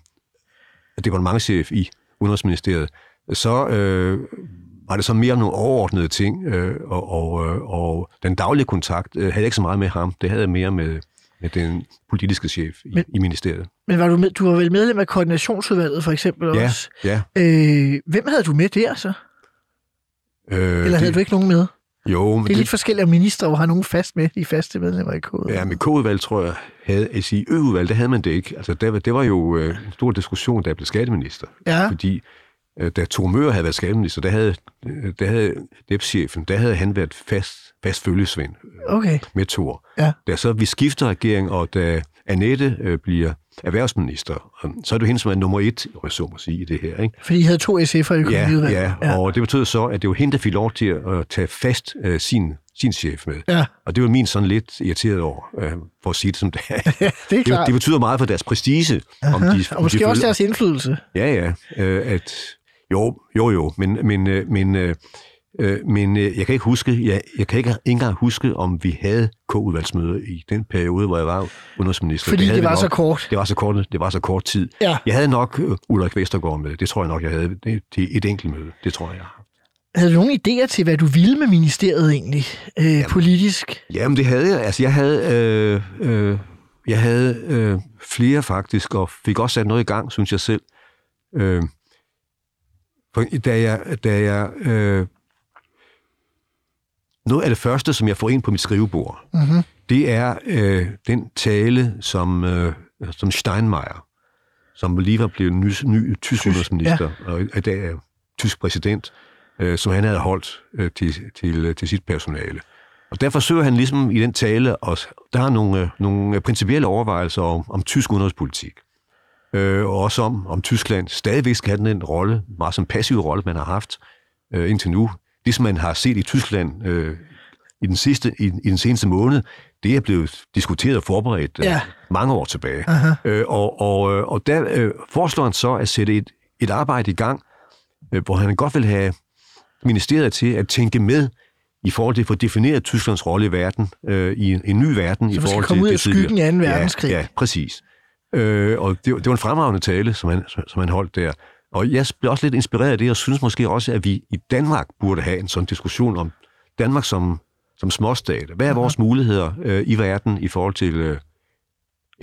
departementchef i Udenrigsministeriet, så øh, var det så mere nogle overordnede ting, øh, og, og, øh, og den daglige kontakt øh, havde jeg ikke så meget med ham. Det havde jeg mere med, med den politiske chef i, Men, i ministeriet. Men var du, med, du var vel medlem af koordinationsudvalget for eksempel Ja, også? ja. Øh, hvem havde du med der så? Øh, Eller havde det, du ikke nogen med? Jo, men Det er lidt forskelligt om ministre, hvor har nogen fast med, de faste medlemmer i kodet. Ja, med K-udvalg, tror jeg, havde, altså i Ø-udvalg, der havde man det ikke. Altså, der, det var jo øh, en stor diskussion, da jeg blev skatteminister. Ja. Fordi øh, da Tore Møller havde været skatteminister, der havde, der havde DEP-chefen, der havde han været fast, fast følgesvend øh, Okay, med Thor. ja. Da så vi skifter regering, og da Annette øh, bliver erhvervsminister, øh, så er det jo hende, som er nummer et, om jeg så må sige, i det her. Ikke? Fordi I havde to SF'er i Ja, økonomiudvalget. ja, og det betød så, at det var hende, der fik lov til at tage fast øh, sin, sin chef med. ja. Og det var min sådan lidt irriteret over, øh, for at sige det som det er. det er det, klart. det betyder meget for deres prestige. Om de, og måske om de også følger- deres indflydelse. Ja, ja. Øh, at, jo, jo, jo. Men, men, øh, men, øh, øh, men øh, jeg kan ikke huske, jeg, jeg kan ikke engang huske, om vi havde K-udvalgsmøder i den periode, hvor jeg var udenrigsminister. Fordi det vi var nok. så kort. Det var så kort, det var så kort tid. Ja. Jeg havde nok øh, Ulrik Vestergaard med. Det tror jeg nok, jeg havde. Det, det et enkelt møde. Det tror jeg. Havde du nogen idéer til, hvad du ville med ministeriet egentlig, øh, politisk? Jamen, det havde jeg. Altså, jeg havde, øh, øh, jeg havde øh, flere faktisk, og fik også sat noget i gang, synes jeg selv. Øh, for da jeg, da jeg øh, noget af det første, som jeg får ind på mit skrivebord, mm-hmm. det er øh, den tale, som, øh, som Steinmeier, som lige var blevet ny, ny tysk udenrigsminister, ja. og i dag er tysk præsident, øh, som han havde holdt øh, til, til, til sit personale. Og der forsøger han ligesom i den tale, og der er nogle, øh, nogle principielle overvejelser om, om tysk udenrigspolitik. Øh, og også om, om Tyskland stadigvæk skal have den en rolle, meget som passiv rolle, man har haft øh, indtil nu. Det, som man har set i Tyskland øh, i, den sidste, i, i den seneste måned, det er blevet diskuteret og forberedt øh, ja. mange år tilbage. Øh, og, og, øh, og der øh, foreslår han så at sætte et, et arbejde i gang, øh, hvor han godt vil have ministeriet til at tænke med i forhold til at få defineret Tysklands rolle i verden, øh, i en, en ny verden. Så i forhold skal komme til ud af skyggen af 2. verdenskrig. Ja, ja præcis. Øh, og det, det var en fremragende tale, som han, som han holdt der. Og jeg blev også lidt inspireret af det, og synes måske også, at vi i Danmark burde have en sådan diskussion om Danmark som, som småstat. Hvad er vores muligheder øh, i verden i forhold til øh,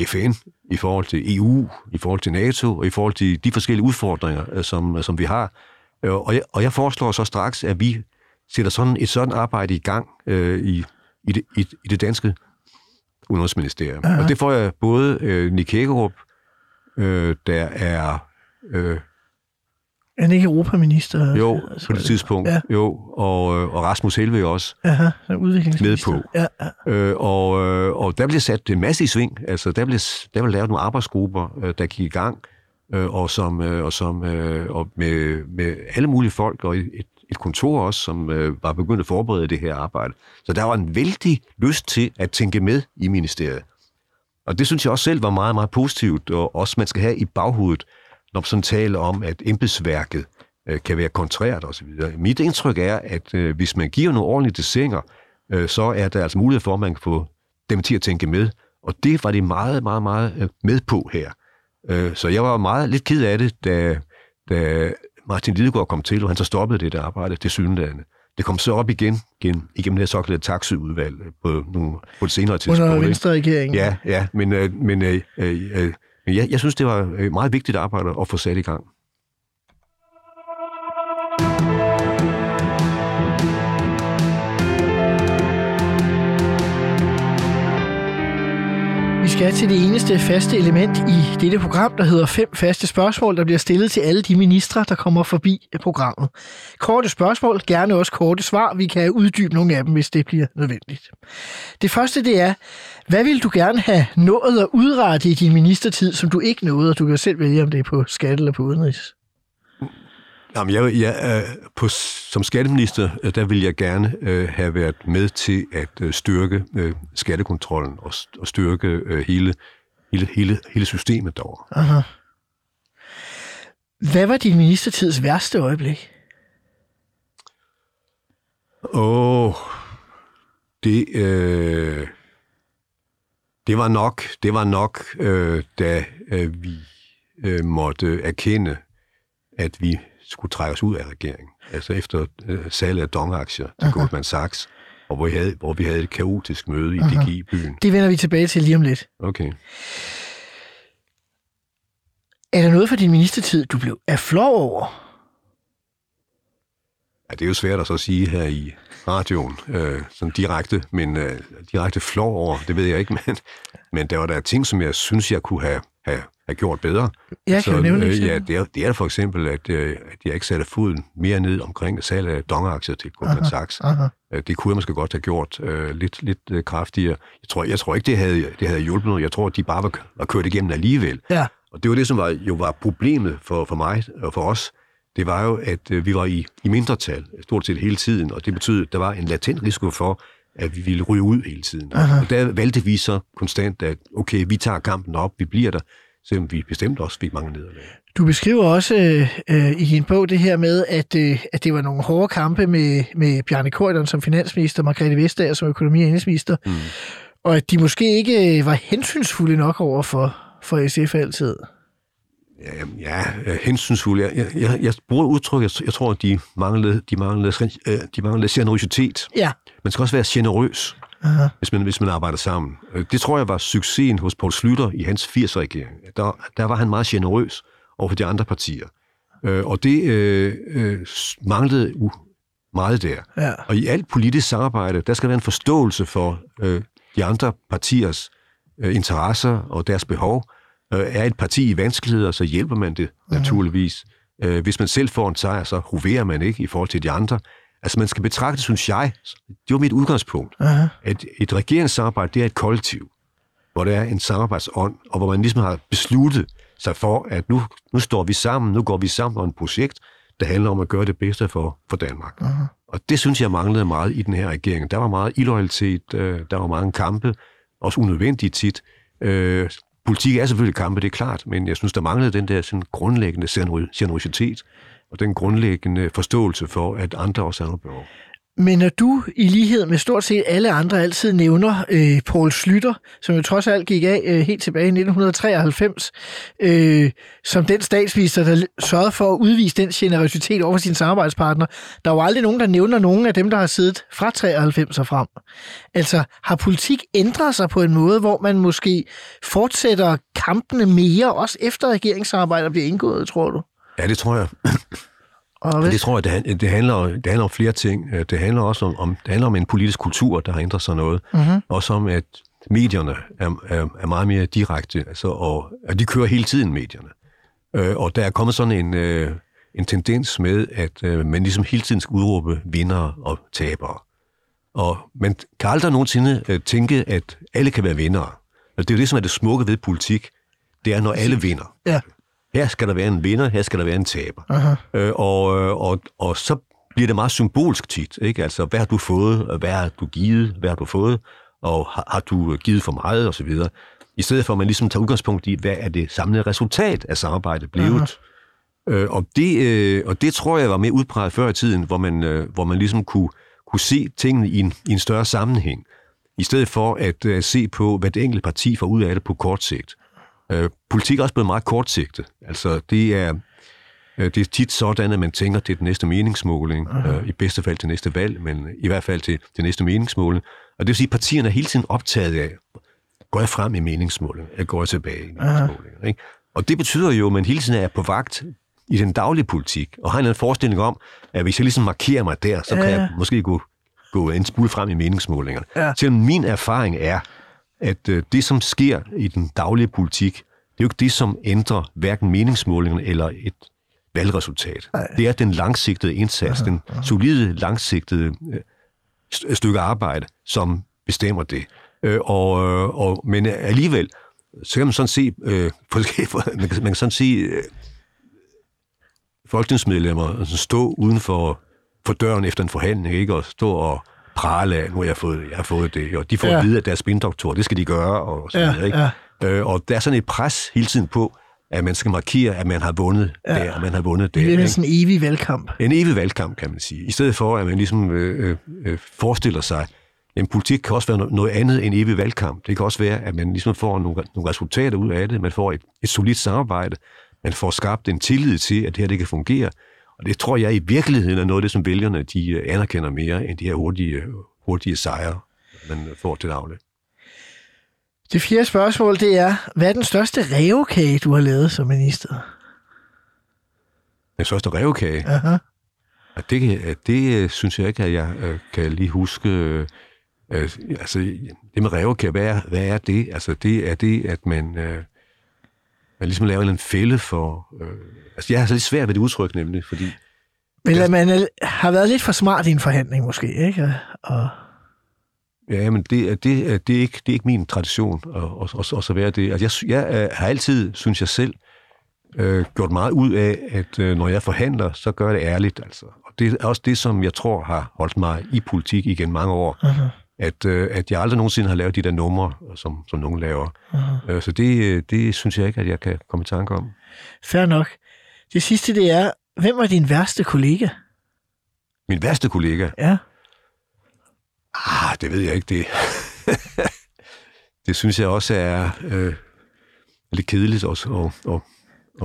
FN, i forhold til EU, i forhold til NATO, og i forhold til de forskellige udfordringer, øh, som, som vi har. Øh, og, jeg, og jeg foreslår så straks, at vi sætter sådan et sådan arbejde i gang øh, i, i, det, i, i det danske udenrigsministerium. Uh-huh. Og det får jeg både øh, Nick Hækkerup, øh, der er... Øh, er han ikke europaminister? Jo, altså, på det tidspunkt. Ja. Jo, og, øh, og Rasmus Helve også. Aha, med på. Ja, ja. Øh, og, øh, og der bliver sat en masse i sving. Altså, der bliver, der bliver lavet nogle arbejdsgrupper, øh, der gik i gang, og, som, og, som, og med, med alle mulige folk, og et, et kontor også, som var begyndt at forberede det her arbejde. Så der var en vældig lyst til at tænke med i ministeriet. Og det synes jeg også selv var meget, meget positivt, og også man skal have i baghovedet, når man sådan taler om, at embedsværket øh, kan være kontrært osv. Mit indtryk er, at øh, hvis man giver nogle ordentlige desinger, øh, så er der altså mulighed for, at man kan få dem til at tænke med. Og det var det meget, meget, meget øh, med på her. Øh, så jeg var meget lidt ked af det, da, da Martin Lidegaard kom til, og han så stoppede det der arbejde, det synligheden. Det kom så op igen, igen igennem det såkaldte taxiudvalg på, nogle, på et senere tidspunkt. Under venstre regering. Ja, ja, men, øh, men øh, øh, øh, jeg, jeg synes, det var øh, meget vigtigt arbejde at få sat i gang. Vi skal til det eneste faste element i dette program, der hedder fem faste spørgsmål, der bliver stillet til alle de ministre, der kommer forbi programmet. Korte spørgsmål, gerne også korte svar. Vi kan uddybe nogle af dem, hvis det bliver nødvendigt. Det første det er, hvad vil du gerne have nået at udrette i din ministertid, som du ikke nåede, og du kan selv vælge, om det er på skat eller på udenrigs? Jamen, jeg, jeg, på, som skatteminister, øh, der vil jeg gerne øh, have været med til at øh, styrke øh, skattekontrollen og, og styrke øh, hele, hele, hele, hele systemet derovre. Aha. Hvad var din ministertids værste øjeblik? Åh, oh, det, øh, det var nok, det var nok, øh, da øh, vi øh, måtte erkende, at vi skulle trække os ud af regeringen. Altså efter øh, salget af dongaktier til. Goldman Sachs, og hvor vi, havde, hvor vi havde et kaotisk møde i. DGI-byen. Det vender vi tilbage til lige om lidt. Okay. Er der noget for din ministertid, du blev er flov over? Ja, det er jo svært at så sige her i radioen, øh, sådan direkte, men øh, direkte flov over, det ved jeg ikke, men, men der var der ting, som jeg synes, jeg kunne have, have have gjort bedre. Jeg kan så, nævne øh, ja, det er, det er for eksempel, at, øh, at jeg ikke satte foden mere ned omkring salg af dongeraktier til Goldman Sachs. Aha. Øh, det kunne jeg måske godt have gjort øh, lidt, lidt øh, kraftigere. Jeg tror, jeg tror ikke, det havde, det havde hjulpet noget. Jeg tror, at de bare var, var kørt igennem alligevel. Ja. Og det var det, som var, jo var problemet for, for mig og for os. Det var jo, at øh, vi var i, i mindretal stort set hele tiden, og det betød, at der var en latent risiko for, at vi ville ryge ud hele tiden. Aha. Og der valgte vi så konstant, at okay, vi tager kampen op, vi bliver der, selvom vi bestemt også fik mange nederlag. Du beskriver også øh, i din bog det her med, at, øh, at det var nogle hårde kampe med, med Bjarne Korydon som finansminister, Margrethe Vestager som økonomi- og indrigsminister, mm. og at de måske ikke øh, var hensynsfulde nok over for, for SF altid. Ja, ja hensynsfulde. Jeg, jeg, jeg, jeg bruger udtryk, jeg, jeg tror, at de manglede, de manglede, øh, de manglede generøsitet. Ja. Man skal også være generøs. Aha. hvis man, hvis man arbejder sammen. Øh, Det tror jeg var succesen hos Poul Slytter i hans 80'er-regering. Der, der var han meget generøs over for de andre partier. Øh, Og det øh, øh, manglede u- meget der. Ja. Og i alt politisk samarbejde, der skal være en forståelse for øh, de andre partiers øh, interesser og deres behov. Øh, er et parti i vanskeligheder, så hjælper man det naturligvis. Øh, hvis man selv får en sejr, så hoverer man ikke i forhold til de andre. Altså man skal betragte, synes jeg, det var mit udgangspunkt, Aha. at et regeringssamarbejde, det er et kollektiv, hvor der er en samarbejdsånd, og hvor man ligesom har besluttet sig for, at nu, nu står vi sammen, nu går vi sammen om et projekt, der handler om at gøre det bedste for, for Danmark. Uh-huh. Og det synes jeg manglede meget i den her regering. Der var meget illoyalitet, øh, der var mange kampe, også unødvendigt tit. Øh, politik er selvfølgelig kampe, det er klart, men jeg synes, der manglede den der sådan grundlæggende genero- generositet, og den grundlæggende forståelse for, at andre også har noget behov. Men når du i lighed med stort set alle andre altid nævner øh, Paul Slytter, som jo trods alt gik af øh, helt tilbage i 1993, øh, som den statsminister, der sørgede for at udvise den generøsitet over for sine samarbejdspartnere, der er jo aldrig nogen, der nævner nogen af dem, der har siddet fra 93 og frem. Altså, har politik ændret sig på en måde, hvor man måske fortsætter kampene mere, også efter regeringsarbejdet bliver indgået, tror du? Ja, det tror jeg. Og Men Det tror jeg, det, det, handler, det handler om flere ting. Øh, Det handler også om, om, det handler om en politisk kultur, der har ændret sig noget. Mm-hmm. Også om, at medierne er, er, er meget mere direkte, altså, og at de kører hele tiden, medierne. Øh, og der er kommet sådan en, øh, en tendens med, at øh, man ligesom hele tiden skal udråbe vinder og tabere. Og man kan aldrig nogensinde øh, tænke, at alle kan være vindere. Og det er jo det, som er det smukke ved politik. Det er, når alle vinder. Ja. Her skal der være en vinder, her skal der være en taber. Øh, og, øh, og, og så bliver det meget symbolsk tit. Ikke? Altså, hvad har du fået, hvad har du givet, hvad har du fået, og har, har du givet for meget, og så videre. I stedet for, at man ligesom tager udgangspunkt i, hvad er det samlede resultat af samarbejdet blevet. Øh, og, det, øh, og det tror jeg var mere udpræget før i tiden, hvor man, øh, hvor man ligesom kunne, kunne se tingene i en, i en større sammenhæng, i stedet for at øh, se på, hvad det enkelte parti får ud af det på kort sigt. Øh, politik er også blevet meget kortsigtet. Altså, det er, øh, det er tit sådan, at man tænker til den næste meningsmåling, øh, i bedste fald til næste valg, men i hvert fald til det næste meningsmåling. Og det vil sige, at partierne er hele tiden optaget af, går jeg frem i meningsmåling, eller går jeg tilbage i meningsmåling. Ikke? Og det betyder jo, at man hele tiden er på vagt i den daglige politik, og har en forestilling om, at hvis jeg ligesom markerer mig der, så kan Ja. jeg måske gå, gå en smule frem i meningsmålingerne. Ja. Selvom min erfaring er, at øh, det, som sker i den daglige politik, det er jo ikke det, som ændrer hverken meningsmålingerne eller et valgresultat. Det er den langsigtede indsats, den solide, langsigtede øh, st- stykke arbejde, som bestemmer det. Øh, og, øh, og, men alligevel, så kan man sådan se, øh, man, kan, man kan sådan se øh, folketingsmedlemmer altså stå uden for, for døren efter en forhandling, ikke? og stå og prale af, nu har jeg fået, jeg har fået det, og de får Ja. at vide, at deres spindoktor, det skal de gøre, og så Ja, videre, ikke? ja. Øh, og der er sådan et pres hele tiden på, at man skal markere, at man har vundet ja. der, og man har vundet der. Det er ikke? sådan en evig valgkamp. En evig valgkamp, kan man sige. I stedet for, at man ligesom øh, øh, øh, forestiller sig, at politik kan også være no- noget andet end evig valgkamp. Det kan også være, at man ligesom får nogle, nogle resultater ud af det. Man får et, et solidt samarbejde. Man får skabt en tillid til, at det her det kan fungere. Og det tror jeg i virkeligheden er noget af det, som vælgerne de øh, anerkender mere, end de her hurtige, hurtige sejre, man får til daglig. Det fjerde spørgsmål, det er, hvad er den største revkage, du har lavet som minister? Den største revkage, Aha. Og det, det øh, synes jeg ikke, at jeg øh, kan lige huske. øh, øh, altså, det med revkær, hvad er, hvad er det? Altså, det er det, at man, øh, man ligesom laver en fælde for... Øh, altså, jeg har så lidt svært ved det udtryk, nemlig, fordi... Men at man er- har været lidt for smart i en forhandling måske, ikke? Og, Ja, men det, er- det, det, er ikke, det er ikke min tradition at, at, at, at så være det. Altså, jeg, jeg øh, har altid, synes jeg selv, øh, gjort meget ud af, at øh, når jeg forhandler, så gør jeg det ærligt. Altså. Og det er også det, som jeg tror har holdt mig i politik igen mange år. uh-huh. At, øh, at jeg aldrig nogensinde har lavet de der numre, som, som nogen laver. Uh-huh. Øh, så det, øh, det synes jeg ikke, at jeg kan komme i tanke om. Fair nok. Det sidste, det er, hvem var din værste kollega? Min værste kollega, Ja. ah, det ved jeg ikke, det, det synes jeg også er øh, lidt kedeligt også at, at,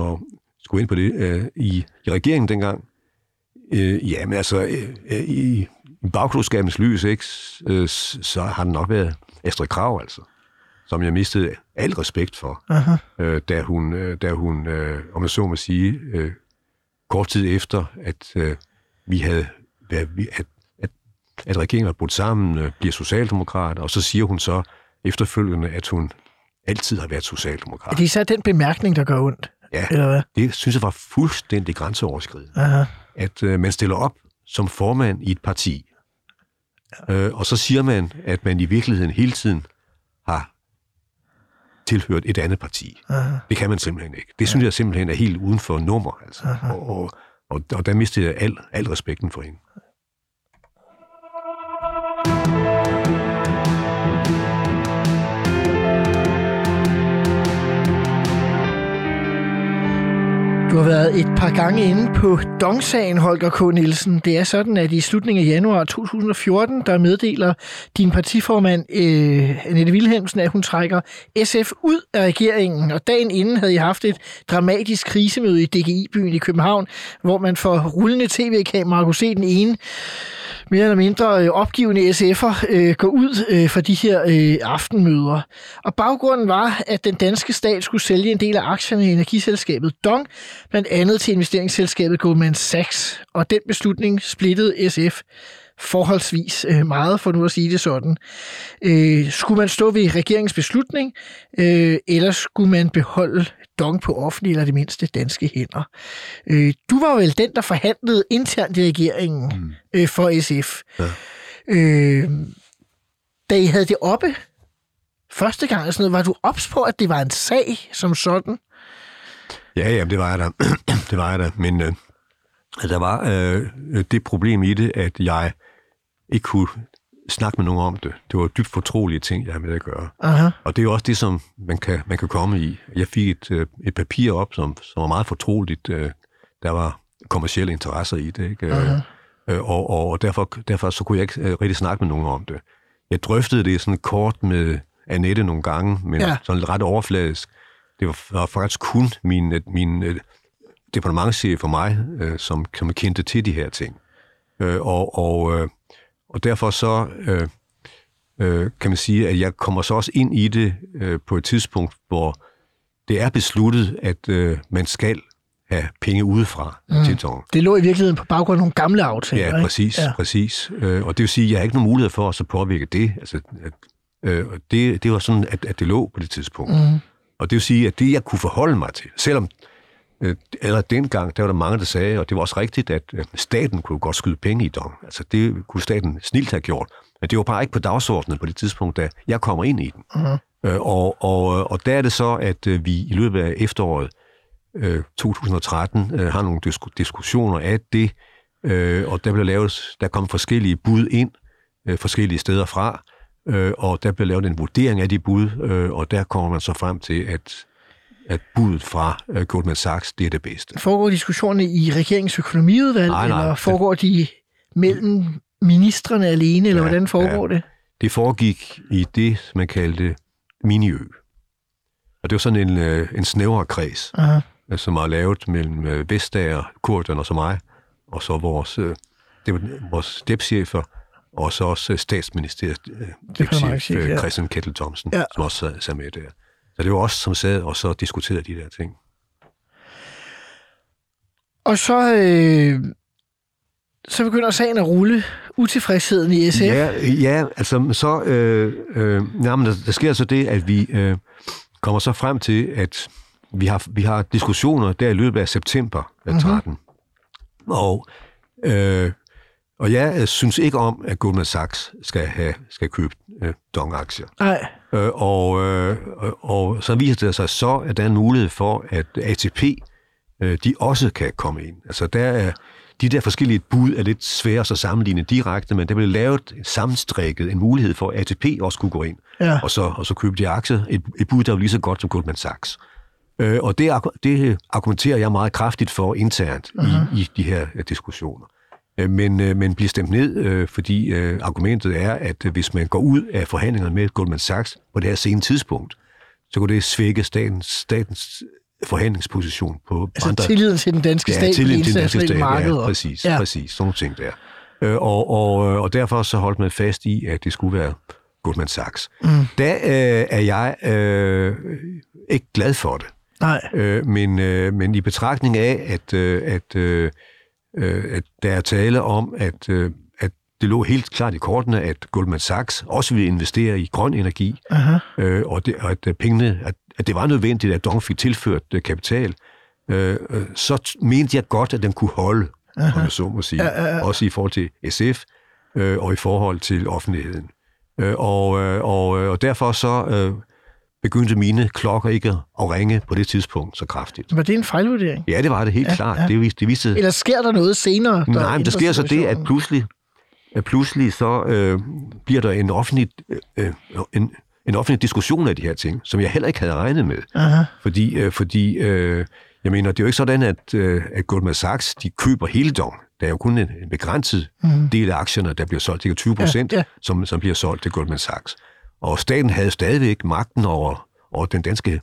at skulle ind på det. Øh, i, I regeringen dengang, øh, jamen altså, øh, øh, i bagklodskabens lys, ikke, øh, så har det nok været Astrid Krav, altså, som jeg mistede al respekt for, Aha. øh, da hun, øh, da hun øh, om jeg så må sige, øh, kort tid efter, at øh, vi havde, at, at, at, at regeringen var brudt sammen, øh, bliver socialdemokrat, og så siger hun så efterfølgende, at hun altid har været socialdemokrat. Er det især den bemærkning, der gør ondt? Ja, Eller hvad? det synes jeg var fuldstændig grænseoverskridende. Aha. At øh, man stiller op som formand i et parti, øh, og så siger man, at man i virkeligheden hele tiden har tilhørt et andet parti. Aha. Det kan man simpelthen ikke. Det synes jeg simpelthen er helt uden for nummer. Altså. Og, og, og, og der mistede jeg al, al respekten for hende. Du har været et par gange inde på Dong-sagen, Holger K. Nielsen. Det er sådan, at i slutningen af januar 2014, der meddeler din partiformand, øh, Annette Wilhelmsen, at hun trækker SF ud af regeringen. Og dagen inden havde I haft et dramatisk krisemøde i DGI-byen i København, hvor man for rullende tv-kamera kunne se den ene mere eller mindre øh, opgivende SF'er øh, gå ud øh, for de her øh, aftenmøder. Og baggrunden var, at den danske stat skulle sælge en del af aktierne i energiselskabet Dong, blandt andet til investeringsselskabet Goldman Sachs. Og den beslutning splittede SF forholdsvis øh, meget, for nu at sige det sådan. Øh, skulle man stå ved regeringens beslutning, øh, eller skulle man beholde Dong på offentlige eller det mindste danske hænder? Øh, du var vel den, der forhandlede internt i regeringen mm. øh, for SF. Ja. Øh, da I havde det oppe første gang, sådan noget, var du ops på, at det var en sag som sådan? Ja, ja, det var jeg da. det var jeg da. Men øh, der var øh, det problem i det, at jeg ikke kunne snakke med nogen om det. Det var dybt fortrolige ting, jeg havde med at gøre. Aha. Og det er jo også det, som man kan, man kan komme i. Jeg fik et, øh, et papir op, som, som var meget fortroligt. Øh, der var kommersielle interesser i det. Ikke? Aha. Øh, og, og derfor, derfor så kunne jeg ikke øh, rigtig snakke med nogen om det. Jeg drøftede det sådan kort med Annette nogle gange, men ja. sådan ret overfladisk. Det var, faktisk kun min, øh, min øh, departementchef for mig, øh, som, som kendte til de her ting. Øh, og, og, øh, og derfor så øh, øh, kan man sige, at jeg kommer så også ind i det øh, på et tidspunkt, hvor det er besluttet, at øh, man skal have penge udefra mm. til Dong. Det lå i virkeligheden på baggrund af nogle gamle aftaler. Ja, ikke? præcis, Ja. ja. præcis. Øh, og det vil sige, at jeg har ikke nogen mulighed for at så påvirke det. Altså, at, øh, det, det var sådan, at, at det lå på det tidspunkt. Mm. Og det vil sige, at det, jeg kunne forholde mig til, selvom øh, eller dengang, der var der mange, der sagde, og det var også rigtigt, at øh, staten kunne godt skyde penge i Dong. Altså, det kunne staten snilt have gjort. Men det var bare ikke på dagsordenen på det tidspunkt, da jeg kommer ind i den. Mm. Øh, og, og, og der er det så, at øh, vi i løbet af efteråret øh, 2013 øh, har nogle disk- diskussioner af det, øh, og der bliver lavet, der kom forskellige bud ind, øh, forskellige steder fra, øh, og der bliver lavet en vurdering af de bud, øh, og der kommer man så frem til, at, at budet fra øh, Goldman Sachs, det er det bedste. Foregår diskussionerne i regeringens økonomiudvalg, Nej, nej. eller foregår de mellem ministerne alene, eller Ja, hvordan foregår ja. det? Det foregik i det, man kaldte miniø. Og det var sådan en, øh, en snævre kreds, Aha. øh, som var lavet mellem øh, Vestager, Kurderen og så mig, og så vores, øh, det var vores stepchefer, og så også øh, statsministeriet øh, Departementschef, øh, ja. Christian Kettel Thomsen, Ja. som også sad, med der. Så det var os, som sad og så diskuterede de der ting. Og så, øh, så begynder sagen at rulle utilfredsheden i SF. Ja, ja altså så, øh, øh, jamen, der, der sker så det, at vi øh, kommer så frem til, at vi har, vi har diskussioner der i løbet af september af 13. Mm-hmm. Og, øh, og jeg øh, synes ikke om, at Goldman Sachs skal, have, skal købe øh, Dong-aktier. Nej, Øh, og, øh, og- og så viser det sig så, at der er en mulighed for, at ATP, øh, de også kan komme ind. Altså der er, de der forskellige bud er lidt svære at sammenligne direkte, men der blev lavet sammenstrikket en mulighed for, at ATP også kunne gå ind, Ja. og, så, og så købe de aktier. Et, et bud, der var lige så godt som Goldman Sachs. Øh, og det, det argumenterer jeg meget kraftigt for internt uh-huh. i, i de her øh, diskussioner. Øh, Men, øh, men bliver stemt ned, øh, fordi argumentet er, at hvis man går ud af forhandlingerne med Goldman Sachs på det her sene tidspunkt, så kunne det svække statens, statens forhandlingsposition på altså andre... tilliden til den danske stat det tilliden til den danske stat, marked. Ja, præcis, Ja. ja. præcis. Sådan nogle ting der. Og, og, og derfor så holdt man fast i, at det skulle være Goldman Sachs. Mm. Der øh, er jeg øh, ikke glad for det. Nej. Øh, men, øh, men i betragtning af, at, øh, at, øh, øh, at der er tale om, at, øh, at det lå helt klart i kortene, at Goldman Sachs også ville investere i grøn energi, Aha. øh, og, det, og at pengene, at, at det var nødvendigt, at Dong fik tilført øh, kapital, øh, øh, så mente jeg godt, at den kunne holde, Aha. om jeg så må sige, ja, ja, ja. også i forhold til SF øh, og i forhold til offentligheden. Øh, og, øh, og, øh, og derfor så øh, begyndte mine klokker ikke at ringe på det tidspunkt så kraftigt. Var det en fejlvurdering? Ja, det var det helt Ja, klart. ja. Det, viste, det viste, Eller sker der noget senere? Der Nej, men der sker så det, at pludselig, at pludselig så øh, bliver der en offentlig, øh, en, en offentlig diskussion af de her ting, som jeg heller ikke havde regnet med. Aha. Fordi, øh, fordi øh, jeg mener, det er jo ikke sådan, at, øh, at Goldman Sachs de køber hele Dong. Der er jo kun en, en begrænset mm. del af aktierne, der bliver solgt. Det er 20 procent, ja. ja. Som, som bliver solgt til Goldman Sachs. Og staten havde stadigvæk magten over, over den danske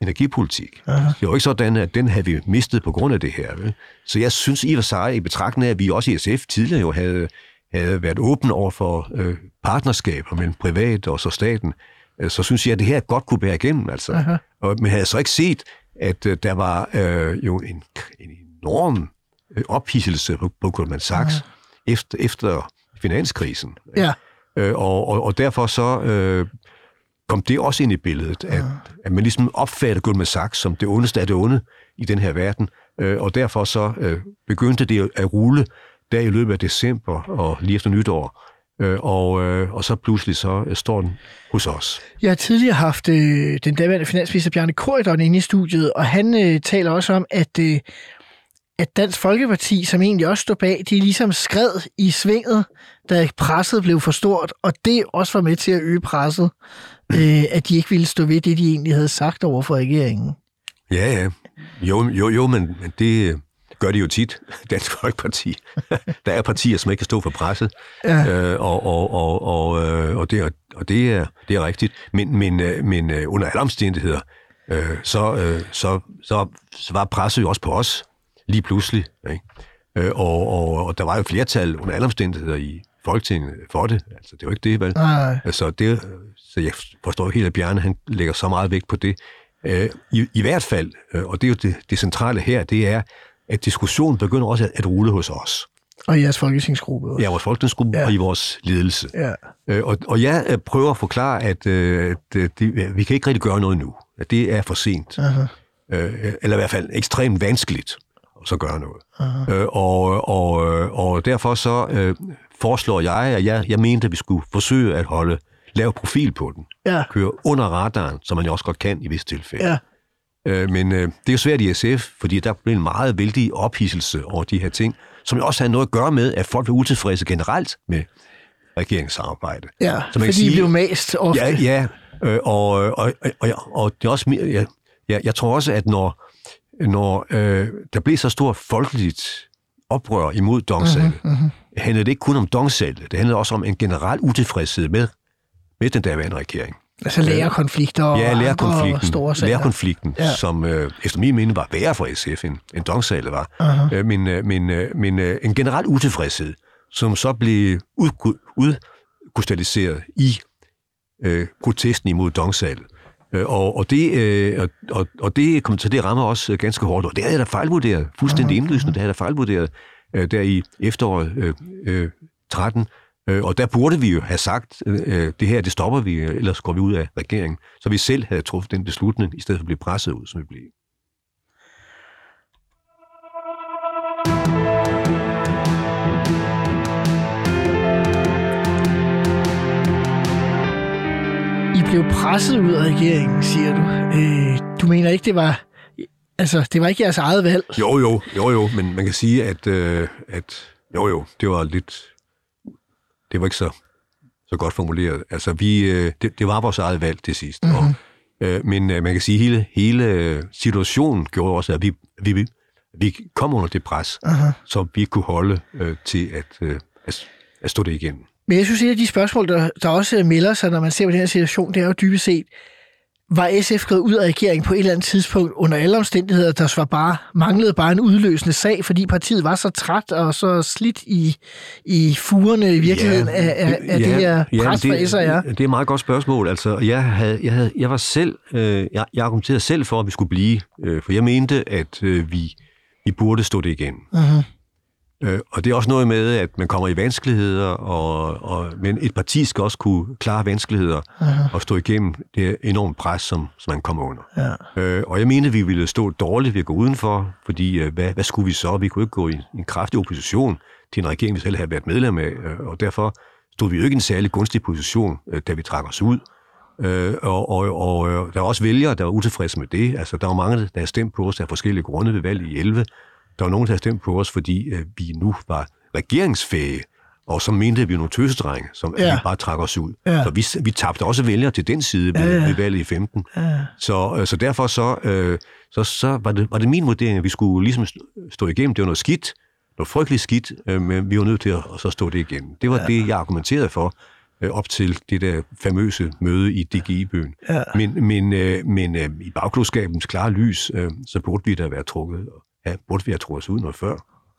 energipolitik. Aha. Det er jo ikke sådan, at den havde vi mistet på grund af det her. Vel? Så jeg synes i og for sig, i betragtning af, at vi også i SF tidligere jo havde, havde været åbne over for øh, partnerskaber mellem privat og så staten, øh, så synes jeg, at det her godt kunne bære igennem. Altså. Og, men havde så ikke set, at øh, der var øh, jo en, en enorm øh, ophidselse på, på Goldman Sachs efter, efter finanskrisen. Ja. Øh, og, og, og derfor så øh, kom det også ind i billedet, at, at man ligesom opfatter Goldman Sachs som det ondeste af det onde i den her verden. Øh, og derfor så øh, begyndte det at rulle der i løbet af december og lige efter nytår. Øh, og, øh, og så pludselig så øh, står den hos os. Jeg har tidligere haft øh, den daværende finansminister Bjarne Korydon inde i studiet, og han øh, taler også om, at, øh, at Dansk Folkeparti, som egentlig også står bag, de ligesom skred i svinget, da presset blev for stort, og det også var med til at øge presset, øh, at de ikke ville stå ved det, de egentlig havde sagt over for regeringen. Ja, ja. Jo, jo, jo men, det øh, gør de jo tit, Dansk Folkeparti. Der er partier, som ikke kan stå for presset, Ja. øh, og, og, og, og, øh, og, det, er, og det, er, det er rigtigt. Men, men, øh, men under alle omstændigheder, øh, så, øh, så, så, så var presset jo også på os, lige pludselig. Ikke? Øh, og, og, og der var jo flertal under alle omstændigheder i Folketinget for det. Altså, det er jo ikke det, vel? Nej. Altså, det, så jeg forstår helt, at Bjarne han lægger så meget vægt på det. Øh, i, I hvert fald, øh, og det er jo det, det centrale her, det er, at diskussionen begynder også at, at rulle hos os. Og i jeres folketingsgruppe også. Ja, vores folketingsgruppe Ja. og i vores ledelse. Ja. Øh, og, og jeg øh, prøver at forklare, at, øh, at det, vi kan ikke rigtig gøre noget nu. At det er for sent. Aha. Øh, eller i hvert fald ekstremt vanskeligt så gøre noget. Øh, og, og, øh, og derfor så øh, foreslår jeg, at jeg, jeg mente, at vi skulle forsøge at holde lav profil på den. Ja. Køre under radaren, som man jo også godt kan i visse tilfælde. Ja. Øh, men øh, det er jo svært i SF, fordi der blev en meget vældig ophidselse over de her ting, som jo også havde noget at gøre med, at folk blev utilfredse generelt med regeringssamarbejde. Ja, Så man fordi sige- I blev mast ofte. Ja, ja. Øh, og, og, og, og, og det er også jeg, jeg, jeg tror også, at når, når øh, der blev så stort folkeligt oprør imod dongsalget, Mhm, mm-hmm. handlede det ikke kun om dongsalget, det handlede også om en generel utilfredshed med, med den daværende regering. Altså lærerkonflikter og Ja, lærerkonflikten, store sager. lærerkonflikten Ja. som øh, efter min mening var værre for SF, end, end dongsalget var. Aha. Øh, men øh, men, øh, men øh, en generel utilfredshed, som så blev ud, udkrystalliseret i øh, protesten imod dongsalget. Øh, og, og, det, øh, og, og, og det kom til det rammer også øh, ganske hårdt, og det havde jeg da fejlvurderet, fuldstændig indlysende, det havde jeg da fejlvurderet øh, der i efteråret øh, øh, 13. Øh, og der burde vi jo have sagt, øh, det her, det stopper vi, øh, ellers går vi ud af regeringen. Så vi selv havde truffet den beslutning, i stedet for at blive presset ud, som vi blev. Presset ud af regeringen, siger du. Øh, du mener ikke, det var... Altså, det var ikke jeres eget valg? Jo, jo, jo, jo, men man kan sige, at, øh, at jo, jo, det var lidt, det var ikke så, så godt formuleret. Altså, vi, øh, det, det var vores eget valg til sidst. Mm-hmm. Og, øh, men øh, man kan sige, at hele, hele situationen gjorde også, at vi, vi, vi, kom under det pres, Aha. som vi kunne holde øh, til at, øh, at, at stå det igennem. Men jeg synes, et af de spørgsmål, der, der også melder sig, når man ser på den her situation, det er jo dybest set, var SF gået ud af regeringen på et eller andet tidspunkt under alle omstændigheder, der var bare, manglede bare en udløsende sag, fordi partiet var så træt og så slidt i, i fugerne i virkeligheden ja, af, af, af ja, det her pres ja, det, fra SR? Det er et meget godt spørgsmål. Altså, jeg, havde, jeg, havde, jeg var selv, øh, jeg, jeg argumenterede selv for, at vi skulle blive, øh, for jeg mente, at øh, vi, vi burde stå det igen. Uh-huh. Øh, og det er også noget med, at man kommer i vanskeligheder, og, og, men et parti skal også kunne klare vanskeligheder Aha. og stå igennem det enorme pres, som, som man kommer under. Ja. Øh, og jeg mente, vi ville stå dårligt ved at gå udenfor, fordi øh, hvad, hvad skulle vi så? Vi kunne ikke gå i en kraftig opposition til en regering, vi selv havde været medlem af, øh, og derfor stod vi jo ikke i en særlig gunstig position, øh, da vi trak os ud. Øh, og, og, og der er også vælgere, der var utilfredse med det. Altså, der var mange, der har stemt på os af forskellige grunde ved valget i 11, der var nogen, der havde stemt på os, fordi øh, vi nu var regeringsfæge, og så mente vi nogle tøsedrenge, som ja. vi bare trak os ud. Ja. Så vi, vi tabte også vælgere til den side ved, ja, ja. ved valget i 15. Ja. Så, øh, så derfor så, øh, så, så var, det, var det min vurdering, at vi skulle ligesom stå igennem. Det var noget skidt, noget frygteligt skidt, øh, men vi var nødt til at så stå det igen. Det var ja. det, jeg argumenterede for øh, op til det der famøse møde i DGI-bøen. Ja. Men, men, øh, men øh, i bagklodskabens klare lys, øh, så burde vi da være trukket ja, burde vi have troet os ud noget før?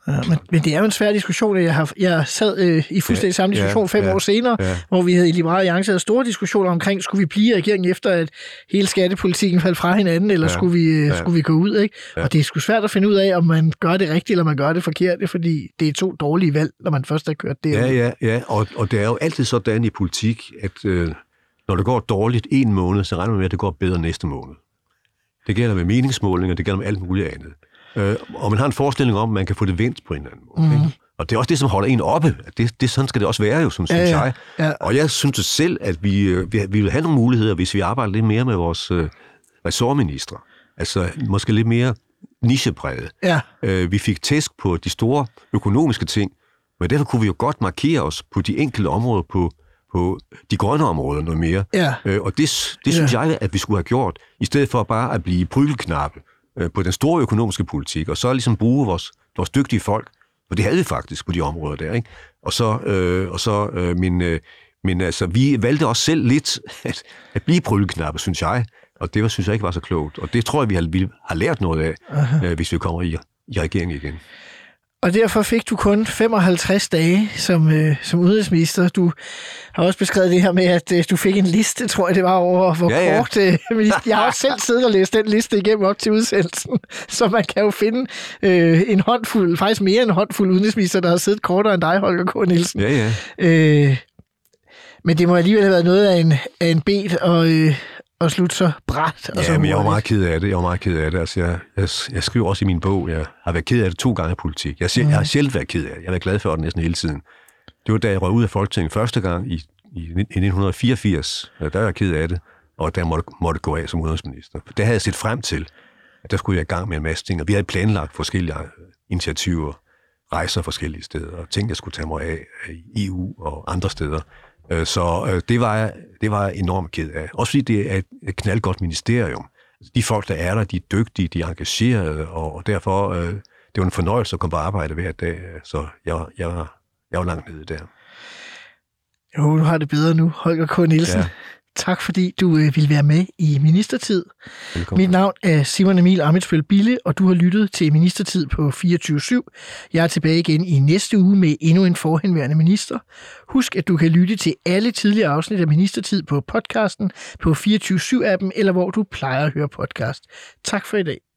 Ja, men, men det er jo en svær diskussion. Jeg, har, jeg sad øh, i fuldstændig samme diskussion ja, fem ja, år senere, ja. hvor vi havde i Liberale Alliance havde store diskussioner omkring, skulle vi blive i regeringen efter, at hele skattepolitikken faldt fra hinanden, eller ja, skulle, vi, øh, ja. skulle vi gå ud? Ikke? Ja. Og det er sgu svært at finde ud af, om man gør det rigtigt, eller man gør det forkert, fordi det er to dårlige valg, når man først har kørt det. Ja, ja, ja. Og, og det er jo altid sådan i politik, at øh, når det går dårligt en måned, så regner man med, at det går bedre næste måned. Det gælder med meningsmålinger, det gælder med alt muligt andet. Øh, og man har en forestilling om, at man kan få det vendt på en eller anden måde. Mm. Og det er også det, som holder en oppe. Det, det, sådan skal det også være jo, som ja, synes jeg. Ja. Og jeg synes selv, at vi, øh, vi, vi vil have nogle muligheder, hvis vi arbejder lidt mere med vores øh, ressortministre. Altså måske lidt mere nichepræget. Ja. Øh, vi fik tæsk på de store økonomiske ting, men derfor kunne vi jo godt markere os på de enkelte områder, på, på de grønne områder noget mere. Ja. Øh, og det, det synes ja. jeg, at vi skulle have gjort, i stedet for bare at blive prygelknappe øh, på den store økonomiske politik, og så ligesom bruge vores, vores dygtige folk, for det havde vi faktisk på de områder der, ikke? Og så, øh, og så øh, min, øh, men altså, vi valgte også selv lidt at, at blive prøveknappe, synes jeg, og det var, synes jeg ikke var så klogt, og det tror jeg, vi har, vi har lært noget af, øh, hvis vi kommer i, i regeringen igen. Og derfor fik du kun 55 dage som, øh, som udenrigsminister. Du har også beskrevet det her med, at øh, du fik en liste, tror jeg det var, over hvor ja, ja. kort... Øh, jeg har også selv siddet og læst den liste igennem op til udsendelsen, så man kan jo finde øh, en håndfuld, faktisk mere end en håndfuld udenrigsminister, der har siddet kortere end dig, Holger K. Nielsen. Ja, ja. Øh, men det må alligevel have været noget af en, af en bed og, øh, at slutte så bræt. Og ja, men jeg var meget ked af det. Jeg var meget ked af det. Altså, jeg, jeg, jeg skriver også i min bog, jeg har været ked af det to gange i politik. Jeg, mm. jeg har selv været ked af det. Jeg har været glad for det næsten hele tiden. Det var da jeg røg ud af Folketinget første gang i, i, i 1984. Der var jeg ked af det, og der måtte, måtte gå af som udenrigsminister. Det havde jeg set frem til, at der skulle jeg i gang med en masse ting. Og vi havde planlagt forskellige initiativer, rejser forskellige steder, og ting, jeg skulle tage mig af i EU og andre steder. Øh, så øh, det var, jeg, det var jeg enormt ked af. Også fordi det er et knaldgodt ministerium. Altså, de folk, der er der, de er dygtige, de er engagerede, og derfor øh, det var en fornøjelse at komme på arbejde hver dag. Så jeg, jeg, jeg var langt nede der. Jo, du har det bedre nu, Holger K. Nielsen. Ja. Tak fordi du øh, ville være med i Ministertid. Velkommen. Mit navn er Simon Emil Amitsbøl Bille, og du har lyttet til Ministertid på 24-7. Jeg er tilbage igen i næste uge med endnu en forhenværende minister. Husk, at du kan lytte til alle tidligere afsnit af Ministertid på podcasten på 24-7-appen, eller hvor du plejer at høre podcast. Tak for i dag.